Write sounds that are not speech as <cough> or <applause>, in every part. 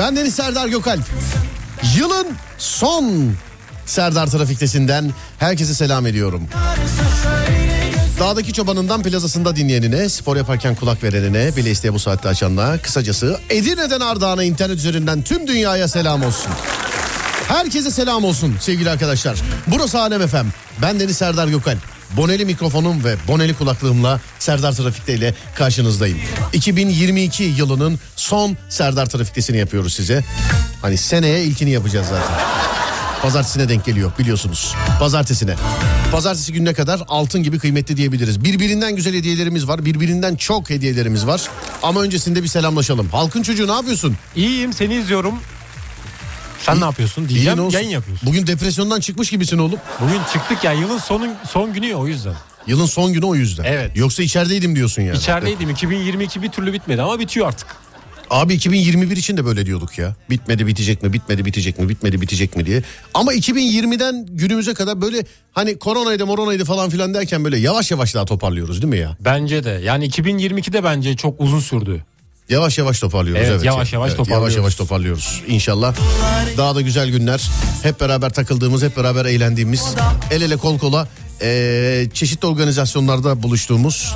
Ben Deniz Serdar Gökalp. Yılın son Serdar Trafik'tesinden herkese selam ediyorum. Dağdaki çobanından plazasında dinleyenine, spor yaparken kulak verenine, bile isteye bu saatte açanına, kısacası Edirne'den Ardahan'a internet üzerinden tüm dünyaya selam olsun. Herkese selam olsun sevgili arkadaşlar. Burası Alem Efem. Ben Deniz Serdar Gökalp. Boneli mikrofonum ve boneli kulaklığımla Serdar Trafik'te ile karşınızdayım. 2022 yılının son Serdar Trafik'tesini yapıyoruz size. Hani seneye ilkini yapacağız zaten. Pazartesine denk geliyor biliyorsunuz. Pazartesine. Pazartesi gününe kadar altın gibi kıymetli diyebiliriz. Birbirinden güzel hediyelerimiz var. Birbirinden çok hediyelerimiz var. Ama öncesinde bir selamlaşalım. Halkın çocuğu ne yapıyorsun? İyiyim seni izliyorum. Sen ne yapıyorsun? Diyeceğim yayın yapıyorsun. Bugün depresyondan çıkmış gibisin oğlum. Bugün çıktık ya yılın sonun son günü ya o yüzden. Yılın son günü o yüzden. Evet. Yoksa içerideydim diyorsun yani. İçerideydim 2022 bir türlü bitmedi ama bitiyor artık. Abi 2021 için de böyle diyorduk ya. Bitmedi bitecek mi, bitmedi bitecek mi, bitmedi bitecek mi diye. Ama 2020'den günümüze kadar böyle hani koronaydı moronaydı falan filan derken böyle yavaş yavaş daha toparlıyoruz değil mi ya? Bence de yani 2022'de bence çok uzun sürdü. Yavaş yavaş toparlıyoruz. Evet, Evet, yavaş yavaş toparlıyoruz. Yavaş yavaş toparlıyoruz inşallah. Daha da güzel günler. Hep beraber takıldığımız, hep beraber eğlendiğimiz, el ele kol kola eee, çeşitli organizasyonlarda buluştuğumuz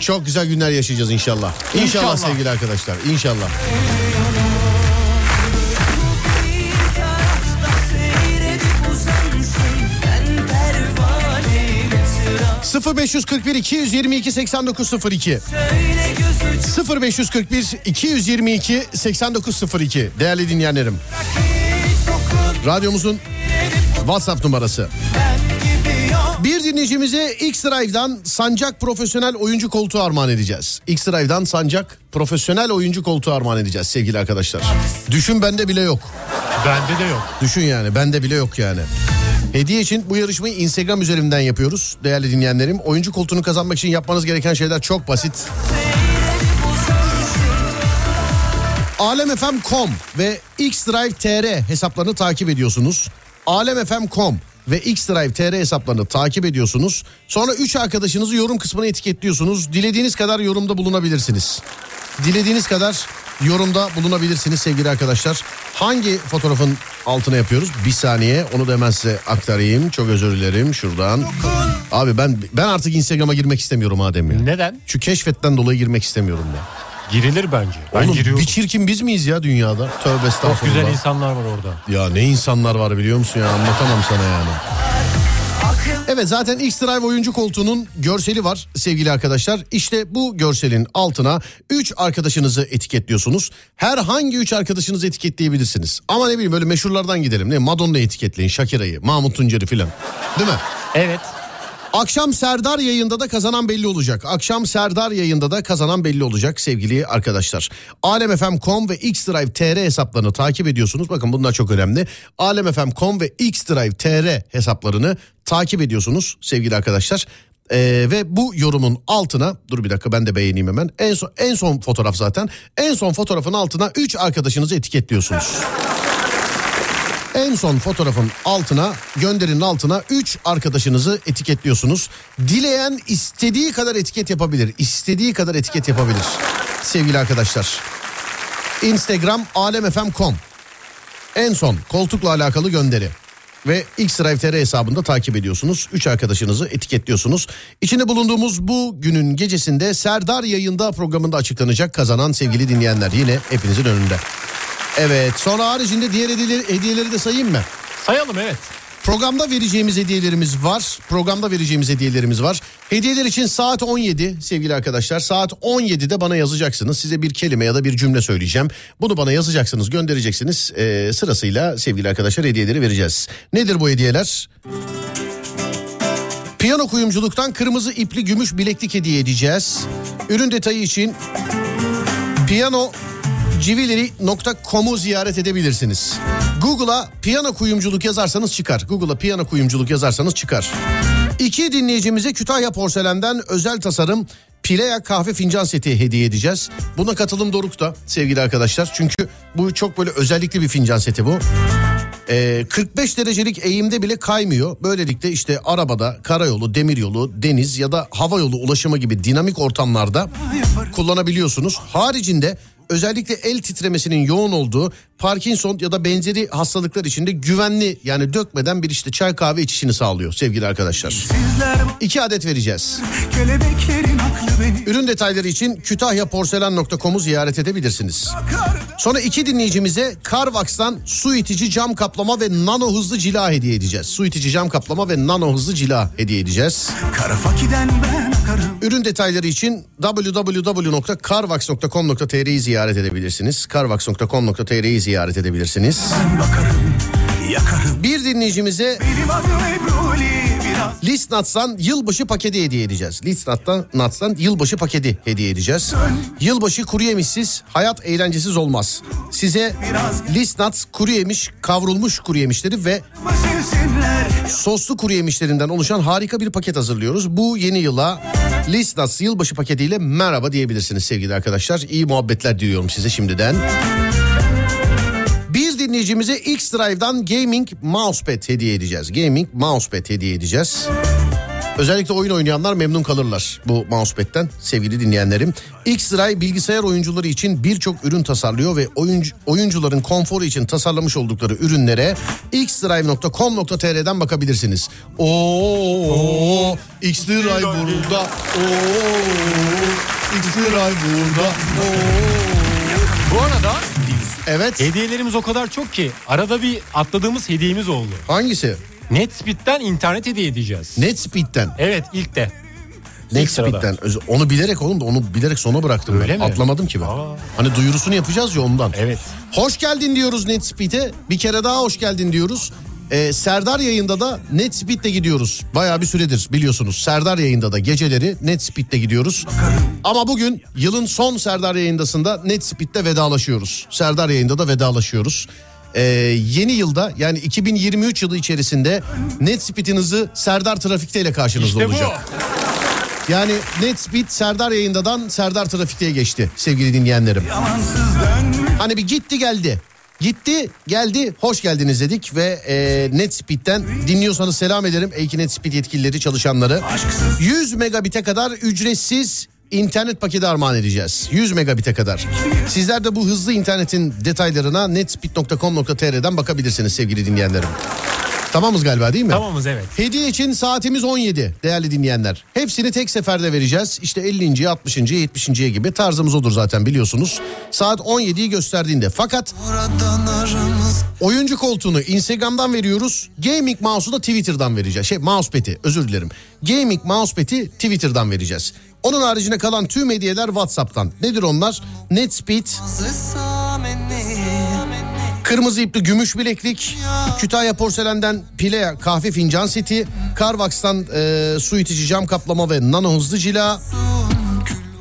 çok güzel günler yaşayacağız inşallah. İnşallah, İnşallah. sevgili arkadaşlar. İnşallah. 0541 222 8902 Şöyle gözü 0541 222 8902 değerli dinleyenlerim. Radyomuzun WhatsApp numarası. Bir dinleyicimize X-Drive'dan Sancak Profesyonel Oyuncu Koltuğu armağan edeceğiz. X-Drive'dan Sancak Profesyonel Oyuncu Koltuğu armağan edeceğiz sevgili arkadaşlar. Düşün bende bile yok. Bende de yok. Düşün yani bende bile yok yani. Hediye için bu yarışmayı Instagram üzerinden yapıyoruz değerli dinleyenlerim. Oyuncu koltuğunu kazanmak için yapmanız gereken şeyler çok basit. alemfm.com ve xdrive tr hesaplarını takip ediyorsunuz. alemfm.com ve xdrive tr hesaplarını takip ediyorsunuz. Sonra 3 arkadaşınızı yorum kısmına etiketliyorsunuz. Dilediğiniz kadar yorumda bulunabilirsiniz. Dilediğiniz kadar yorumda bulunabilirsiniz sevgili arkadaşlar. Hangi fotoğrafın altına yapıyoruz? Bir saniye onu da hemen size aktarayım. Çok özür dilerim şuradan. Abi ben ben artık Instagram'a girmek istemiyorum Adem ya. Neden? Şu keşfetten dolayı girmek istemiyorum ya. Girilir bence. Ben Oğlum giriyorum. bir çirkin biz miyiz ya dünyada? Tövbe Çok estağfurullah. güzel insanlar var orada. Ya ne insanlar var biliyor musun ya anlatamam sana yani. Evet zaten X-Drive oyuncu koltuğunun görseli var sevgili arkadaşlar. İşte bu görselin altına 3 arkadaşınızı etiketliyorsunuz. Herhangi 3 arkadaşınızı etiketleyebilirsiniz. Ama ne bileyim böyle meşhurlardan gidelim. Ne Madonna'yı etiketleyin, Shakira'yı, Mahmut Tuncer'i filan. Değil mi? Evet. Akşam Serdar yayında da kazanan belli olacak. Akşam Serdar yayında da kazanan belli olacak sevgili arkadaşlar. alemfm.com ve xdrive tr hesaplarını takip ediyorsunuz. Bakın bunlar çok önemli. alemfm.com ve xdrive tr hesaplarını takip ediyorsunuz sevgili arkadaşlar. Ee, ve bu yorumun altına dur bir dakika ben de beğeneyim hemen. En son en son fotoğraf zaten. En son fotoğrafın altına 3 arkadaşınızı etiketliyorsunuz. En son fotoğrafın altına gönderinin altına 3 arkadaşınızı etiketliyorsunuz. Dileyen istediği kadar etiket yapabilir. İstediği kadar etiket yapabilir. Sevgili arkadaşlar. Instagram alemfm.com En son koltukla alakalı gönderi. Ve X-Drive TR hesabında takip ediyorsunuz. 3 arkadaşınızı etiketliyorsunuz. İçinde bulunduğumuz bu günün gecesinde Serdar yayında programında açıklanacak kazanan sevgili dinleyenler. Yine hepinizin önünde. Evet sonra haricinde diğer hediyeleri, hediyeleri de sayayım mı? Sayalım evet. Programda vereceğimiz hediyelerimiz var. Programda vereceğimiz hediyelerimiz var. Hediyeler için saat 17 sevgili arkadaşlar. Saat 17'de bana yazacaksınız. Size bir kelime ya da bir cümle söyleyeceğim. Bunu bana yazacaksınız, göndereceksiniz. Ee, sırasıyla sevgili arkadaşlar hediyeleri vereceğiz. Nedir bu hediyeler? Piyano kuyumculuktan kırmızı ipli gümüş bileklik hediye edeceğiz. Ürün detayı için piyano civileri.com'u ziyaret edebilirsiniz. Google'a piyano kuyumculuk yazarsanız çıkar. Google'a piyano kuyumculuk yazarsanız çıkar. İki dinleyicimize Kütahya Porselen'den özel tasarım Pileya kahve fincan seti hediye edeceğiz. Buna katılım dorukta sevgili arkadaşlar. Çünkü bu çok böyle özellikli bir fincan seti bu. Ee, 45 derecelik eğimde bile kaymıyor. Böylelikle işte arabada, karayolu, demiryolu, deniz ya da hava yolu ulaşımı gibi dinamik ortamlarda kullanabiliyorsunuz. Haricinde özellikle el titremesinin yoğun olduğu Parkinson ya da benzeri hastalıklar içinde güvenli yani dökmeden bir işte çay kahve içişini sağlıyor sevgili arkadaşlar. Sizler İki adet vereceğiz. kelebeklerin Ürün detayları için kütahyaporselen.com'u ziyaret edebilirsiniz. Sonra iki dinleyicimize Carvax'tan su itici cam kaplama ve nano hızlı cila hediye edeceğiz. Su itici cam kaplama ve nano hızlı cila hediye edeceğiz. Ürün detayları için www.carvax.com.tr'yi ziyaret edebilirsiniz. carvax.com.tr'yi ziyaret edebilirsiniz. Bakarım, yakarım. Bir dinleyicimize Benim adım biraz. Listnats'tan yılbaşı paketi hediye edeceğiz. Listnats'tan Nats'tan yılbaşı paketi hediye edeceğiz. Yılbaşı kuru yemişsiz, hayat eğlencesiz olmaz. Size Listnats kuru yemiş, kavrulmuş kuru yemişleri ve soslu kuru yemişlerinden oluşan harika bir paket hazırlıyoruz. Bu yeni yıla Listnats yılbaşı paketiyle merhaba diyebilirsiniz sevgili arkadaşlar. İyi muhabbetler diliyorum size şimdiden. Dinleyicimize X-Drive'dan Gaming Mousepad hediye edeceğiz. Gaming Mousepad hediye edeceğiz. Özellikle oyun oynayanlar memnun kalırlar bu mousepad'den sevgili dinleyenlerim. X-Drive bilgisayar oyuncuları için birçok ürün tasarlıyor ve oyuncu, oyuncuların konforu için tasarlamış oldukları ürünlere xdrive.com.tr'den bakabilirsiniz. Oo, X-Drive burada. Oo, X-Drive burada. Oo. Bu arada Evet. hediyelerimiz o kadar çok ki arada bir atladığımız hediyemiz oldu. Hangisi? Netspeed'den internet hediye edeceğiz. Netspeed'den. Evet ilk de. Öz- Onu bilerek oğlum da onu bilerek sona bıraktım Öyle ben. mi? Atlamadım ki ben. Aa. Hani duyurusunu yapacağız ya ondan. Evet. Hoş geldin diyoruz Netspeed'e. Bir kere daha hoş geldin diyoruz. Ee, Serdar yayında da Netspeed'le gidiyoruz. Bayağı bir süredir biliyorsunuz. Serdar yayında da geceleri Netspeed'le gidiyoruz. Ama bugün yılın son Serdar yayındasında Netspeed'le vedalaşıyoruz. Serdar yayında da vedalaşıyoruz. Ee, yeni yılda yani 2023 yılı içerisinde Netspeed'in hızı Serdar Trafik'te ile karşınızda İşte bu. olacak. Yani Netspeed Serdar yayındadan Serdar Trafik'te geçti sevgili dinleyenlerim. Hani bir gitti geldi. Gitti geldi hoş geldiniz dedik ve e, Netspeed'den dinliyorsanız selam ederim. Eki Netspeed yetkilileri çalışanları. Aşksız 100 megabite kadar ücretsiz internet paketi armağan edeceğiz. 100 megabite kadar. Sizler de bu hızlı internetin detaylarına netspeed.com.tr'den bakabilirsiniz sevgili dinleyenlerim. Tamamız galiba değil mi? Tamamız evet. Hediye için saatimiz 17 değerli dinleyenler. Hepsini tek seferde vereceğiz. İşte 50. 60. 70. gibi tarzımız odur zaten biliyorsunuz. Saat 17'yi gösterdiğinde. Fakat oyuncu koltuğunu Instagram'dan veriyoruz. Gaming mouse'u da Twitter'dan vereceğiz. Şey mousepad'i özür dilerim. Gaming mousepad'i Twitter'dan vereceğiz. Onun haricinde kalan tüm hediyeler WhatsApp'tan. Nedir onlar? Netspeed, Kırmızı ipli gümüş bileklik, Kütahya porselenden pile kahve fincan seti, Carvax'tan e, su itici cam kaplama ve nano hızlı cila,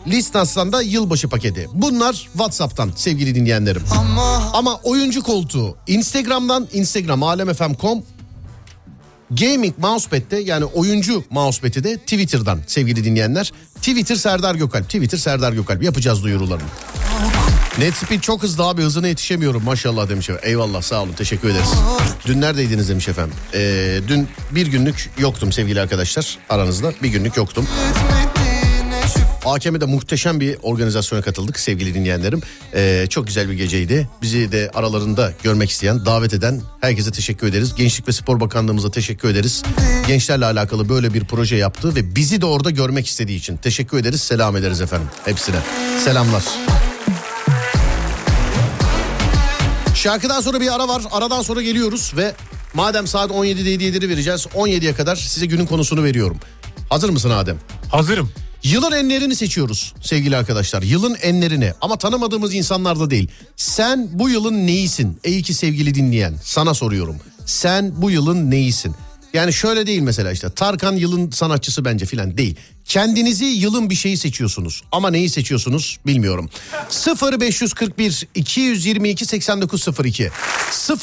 Lisnas'tan da yılbaşı paketi. Bunlar WhatsApp'tan sevgili dinleyenlerim. Ama Ama oyuncu koltuğu Instagram'dan Instagram alemfm.com Gaming Mousepad'de yani oyuncu Mousepad'i de Twitter'dan sevgili dinleyenler. Twitter Serdar Gökalp. Twitter Serdar Gökalp. Yapacağız duyurularını. Netspeed çok hızlı abi hızına yetişemiyorum maşallah demiş efendim. Eyvallah sağ olun teşekkür ederiz. Dün neredeydiniz demiş efendim. Ee, dün bir günlük yoktum sevgili arkadaşlar aranızda. Bir günlük yoktum. AKM'de muhteşem bir organizasyona katıldık sevgili dinleyenlerim. Ee, çok güzel bir geceydi. Bizi de aralarında görmek isteyen, davet eden herkese teşekkür ederiz. Gençlik ve Spor Bakanlığımıza teşekkür ederiz. Gençlerle alakalı böyle bir proje yaptı ve bizi de orada görmek istediği için teşekkür ederiz. Selam ederiz efendim hepsine. Selamlar. Şarkıdan sonra bir ara var. Aradan sonra geliyoruz ve madem saat 17'de hediyeleri vereceğiz. 17'ye kadar size günün konusunu veriyorum. Hazır mısın Adem? Hazırım. Yılın enlerini seçiyoruz sevgili arkadaşlar. Yılın enlerini ama tanımadığımız insanlarda değil. Sen bu yılın neyisin? Ey ki sevgili dinleyen sana soruyorum. Sen bu yılın neyisin? Yani şöyle değil mesela işte Tarkan yılın sanatçısı bence filan değil. Kendinizi yılın bir şeyi seçiyorsunuz ama neyi seçiyorsunuz bilmiyorum. 0541 222 8902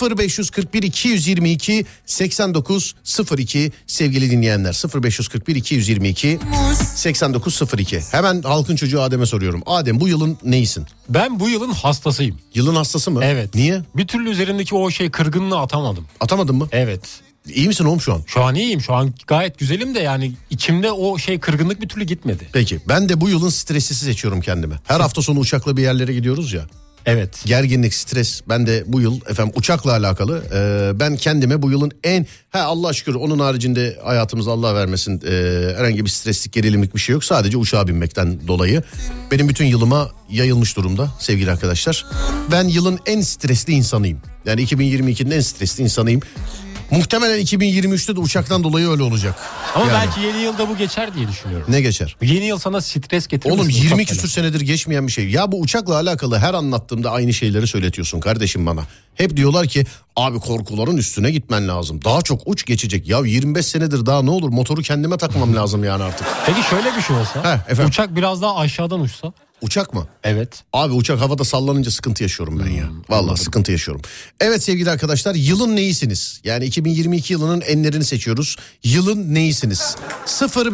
0541 222 8902 sevgili dinleyenler 0541 222 8902 hemen halkın çocuğu Adem'e soruyorum. Adem bu yılın neyisin? Ben bu yılın hastasıyım. Yılın hastası mı? Evet. Niye? Bir türlü üzerimdeki o şey kırgınlığı atamadım. Atamadın mı? Evet. İyi misin oğlum şu an? Şu an iyiyim. Şu an gayet güzelim de yani içimde o şey kırgınlık bir türlü gitmedi. Peki ben de bu yılın streslisi seçiyorum kendime. Her hafta sonu uçakla bir yerlere gidiyoruz ya. Evet. Gerginlik, stres. Ben de bu yıl efendim uçakla alakalı. e, ben kendime bu yılın en ha Allah şükür onun haricinde hayatımızı Allah vermesin e, herhangi bir streslik, gerilimlik bir şey yok. Sadece uçağa binmekten dolayı benim bütün yılıma yayılmış durumda sevgili arkadaşlar. Ben yılın en stresli insanıyım. Yani 2022'nin en stresli insanıyım. Muhtemelen 2023'te de uçaktan dolayı öyle olacak. Ama Yani. belki yeni yılda bu geçer diye düşünüyorum. Ne geçer? Yeni yıl sana stres getirmesin. Oğlum 20 uçakla. küsür senedir geçmeyen bir şey. Ya bu uçakla alakalı her anlattığımda aynı şeyleri söyletiyorsun kardeşim bana. Hep diyorlar ki abi korkuların üstüne gitmen lazım. Daha çok uç geçecek. Ya 25 senedir daha ne olur motoru kendime takmam lazım yani artık. Peki şöyle bir şey olsa. Heh, efendim. Uçak biraz daha aşağıdan uçsa. Uçak mı? Evet. Abi uçak havada sallanınca sıkıntı yaşıyorum ben ya. Vallahi sıkıntı yaşıyorum. Evet sevgili arkadaşlar yılın neyisiniz? Yani 2022 yılının enlerini seçiyoruz. Yılın neyisiniz?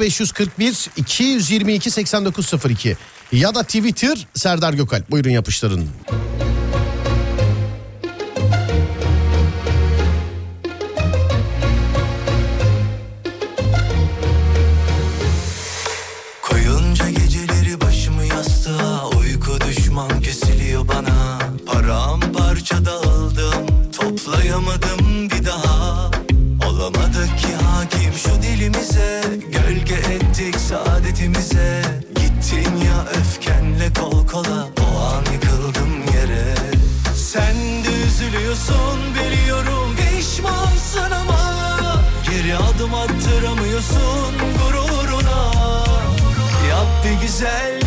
0541 222 8902 ya da Twitter Serdar Gökalp. Buyurun yapıştırın. Koyunca Toplayamadım bir daha. Olamadık ki hakim şu dilimize. Gölge ettik saadetimize. Gittin ya öfkenle kol kola. O an yıkıldım yere. Sen de üzülüyorsun biliyorum. Pişmansın ama Geri adım attıramıyorsun gururuna. Yap bir güzellik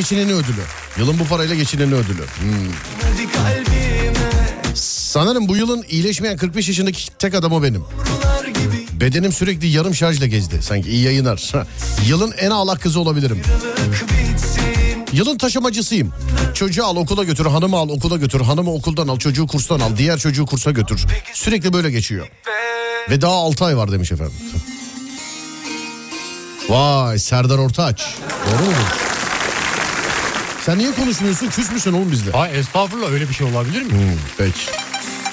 geçineni ödülü. Yılın bu parayla geçineni ödülü. Hmm. Sanırım bu yılın iyileşmeyen 45 yaşındaki tek adam o benim. Bedenim sürekli yarım şarjla gezdi. Sanki iyi yayınlar. Yılın en ağlak kızı olabilirim. Yılın taşımacısıyım. Çocuğu al okula götür, hanımı al okula götür, hanımı okuldan al, çocuğu kurstan al, diğer çocuğu kursa götür. Sürekli böyle geçiyor. Ve daha 6 ay var demiş efendim. Vay Serdar Ortaç. Doğru mu? Sen niye konuşmuyorsun? Küs müsün oğlum bizle? Ay estağfurullah öyle bir şey olabilir mi? Hmm, peki.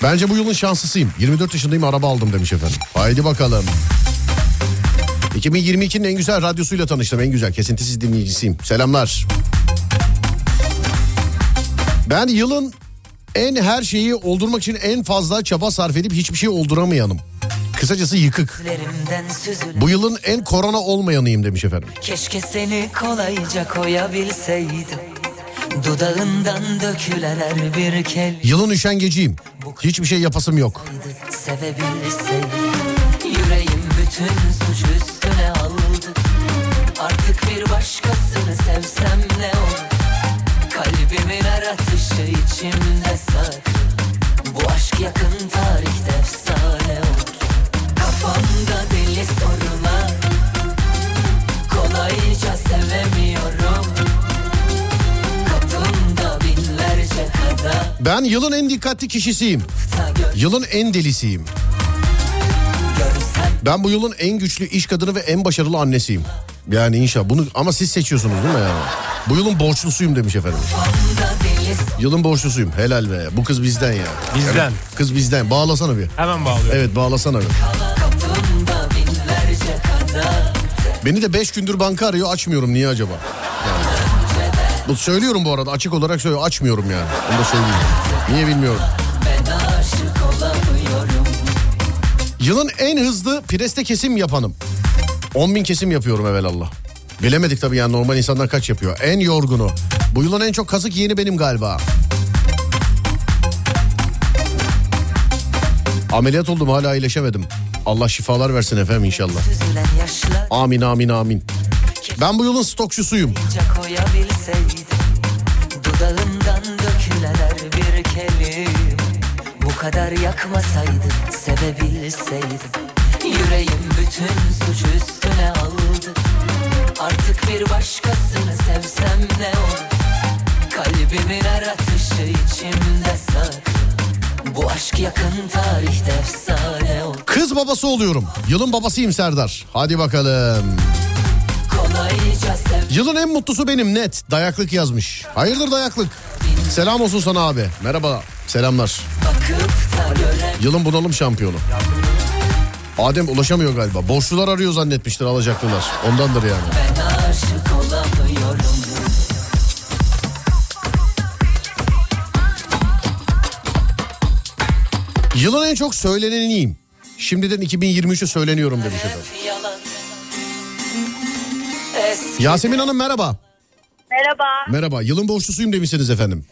Bence bu yılın şanslısıyım. 24 yaşındayım araba aldım demiş efendim. Haydi bakalım. 2022'nin en güzel radyosuyla tanıştım. En güzel kesintisiz dinleyicisiyim. Selamlar. Ben yılın en her şeyi oldurmak için en fazla çaba sarf edip hiçbir şey olduramayanım. Kısacası yıkık. Bu yılın en korona olmayanıyım demiş efendim. Keşke seni kolayca koyabilseydim Dudağından dökülen her bir kelime Yılın üşengeciyim. Hiçbir şey yapasım yok. Sevebilseydim Yüreğim bütün suç üstüne aldı. Artık bir başkasını sevsem ne olur? Kalbimin her atışı içimde saklı Bu aşk yakın tarihte efsane olur. Kafamda deli sorular Kolayca sevemiyorum Ben yılın en dikkatli kişisiyim. Yılın en delisiyim. Ben bu yılın en güçlü iş kadını ve en başarılı annesiyim. Yani inşallah bunu ama siz seçiyorsunuz değil mi yani? Bu yılın borçlusuyum demiş efendim. Yılın borçlusuyum. Helal be. Bu kız bizden ya. Bizden. Kız bizden. Bağlasana bir. Hemen bağlıyorum. Evet bağlasana bir. Beni de 5 gündür banka arıyor açmıyorum. Niye acaba? Bu söylüyorum bu arada açık olarak söylüyorum. Açmıyorum yani. Onu da söyleyeyim. Niye bilmiyorum. Yılın en hızlı preste kesim yapanım. 10 bin kesim yapıyorum evelallah. Bilemedik tabii yani normal insanlar kaç yapıyor. En yorgunu. Bu yılın en çok kazık yeni benim galiba. Ameliyat oldum hala iyileşemedim. Allah şifalar versin efendim inşallah. Amin amin amin. Ben bu yılın stokçusuyum. Kadar yakmasaydı Sevebilseydim Yüreğim bütün suç üstüne aldı Artık bir başkasını sevsem ne olur Kalbimin her atışı içimde saklı Bu aşk yakın tarihte efsane olur Kız babası oluyorum. Yılın babasıyım Serdar. Hadi bakalım. Yılın en mutlusu benim net. Dayaklık yazmış. Hayırdır dayaklık? Selam olsun sana abi. Merhaba. Selamlar. Yılın bunalım şampiyonu. Adem ulaşamıyor galiba. Borçlular arıyor zannetmiştir alacaklılar. Ondandır yani. Ben aşık olamıyorum Yılın en çok söyleneniyim. Şimdiden 2023'ü söyleniyorum demiş efendim. Yasemin Hanım merhaba. Merhaba. Merhaba. Yılın borçlusuyum demişsiniz efendim.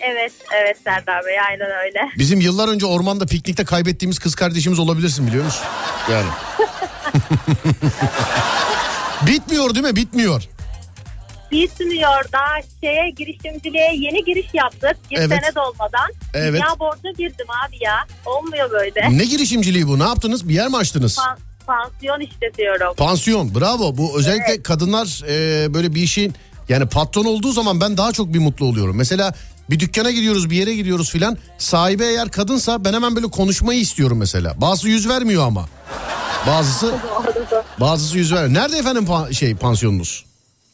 Evet, evet Serdar Bey aynen öyle. Bizim yıllar önce ormanda piknikte kaybettiğimiz kız kardeşimiz olabilirsin biliyor musun? Yani. <laughs> Bitmiyor değil mi? Bitmiyor. Bitmiyor daha şeye girişimciliğe yeni giriş yaptık. Bir Evet. sene dolmadan. Evet. Ya borca girdim abi ya. Olmuyor böyle. Ne girişimciliği bu? Ne yaptınız? Bir yer mi açtınız? Pan- pansiyon işletiyorum. Pansiyon. Bravo. Bu özellikle kadınlar e, böyle bir işin yani patron olduğu zaman ben daha çok bir mutlu oluyorum. Mesela bir dükkana gidiyoruz bir yere gidiyoruz filan. Sahibi eğer kadınsa ben hemen böyle konuşmayı istiyorum mesela. Bazısı yüz vermiyor ama. Bazısı bazısı yüz vermiyor. Nerede efendim pa- şey pansiyonunuz?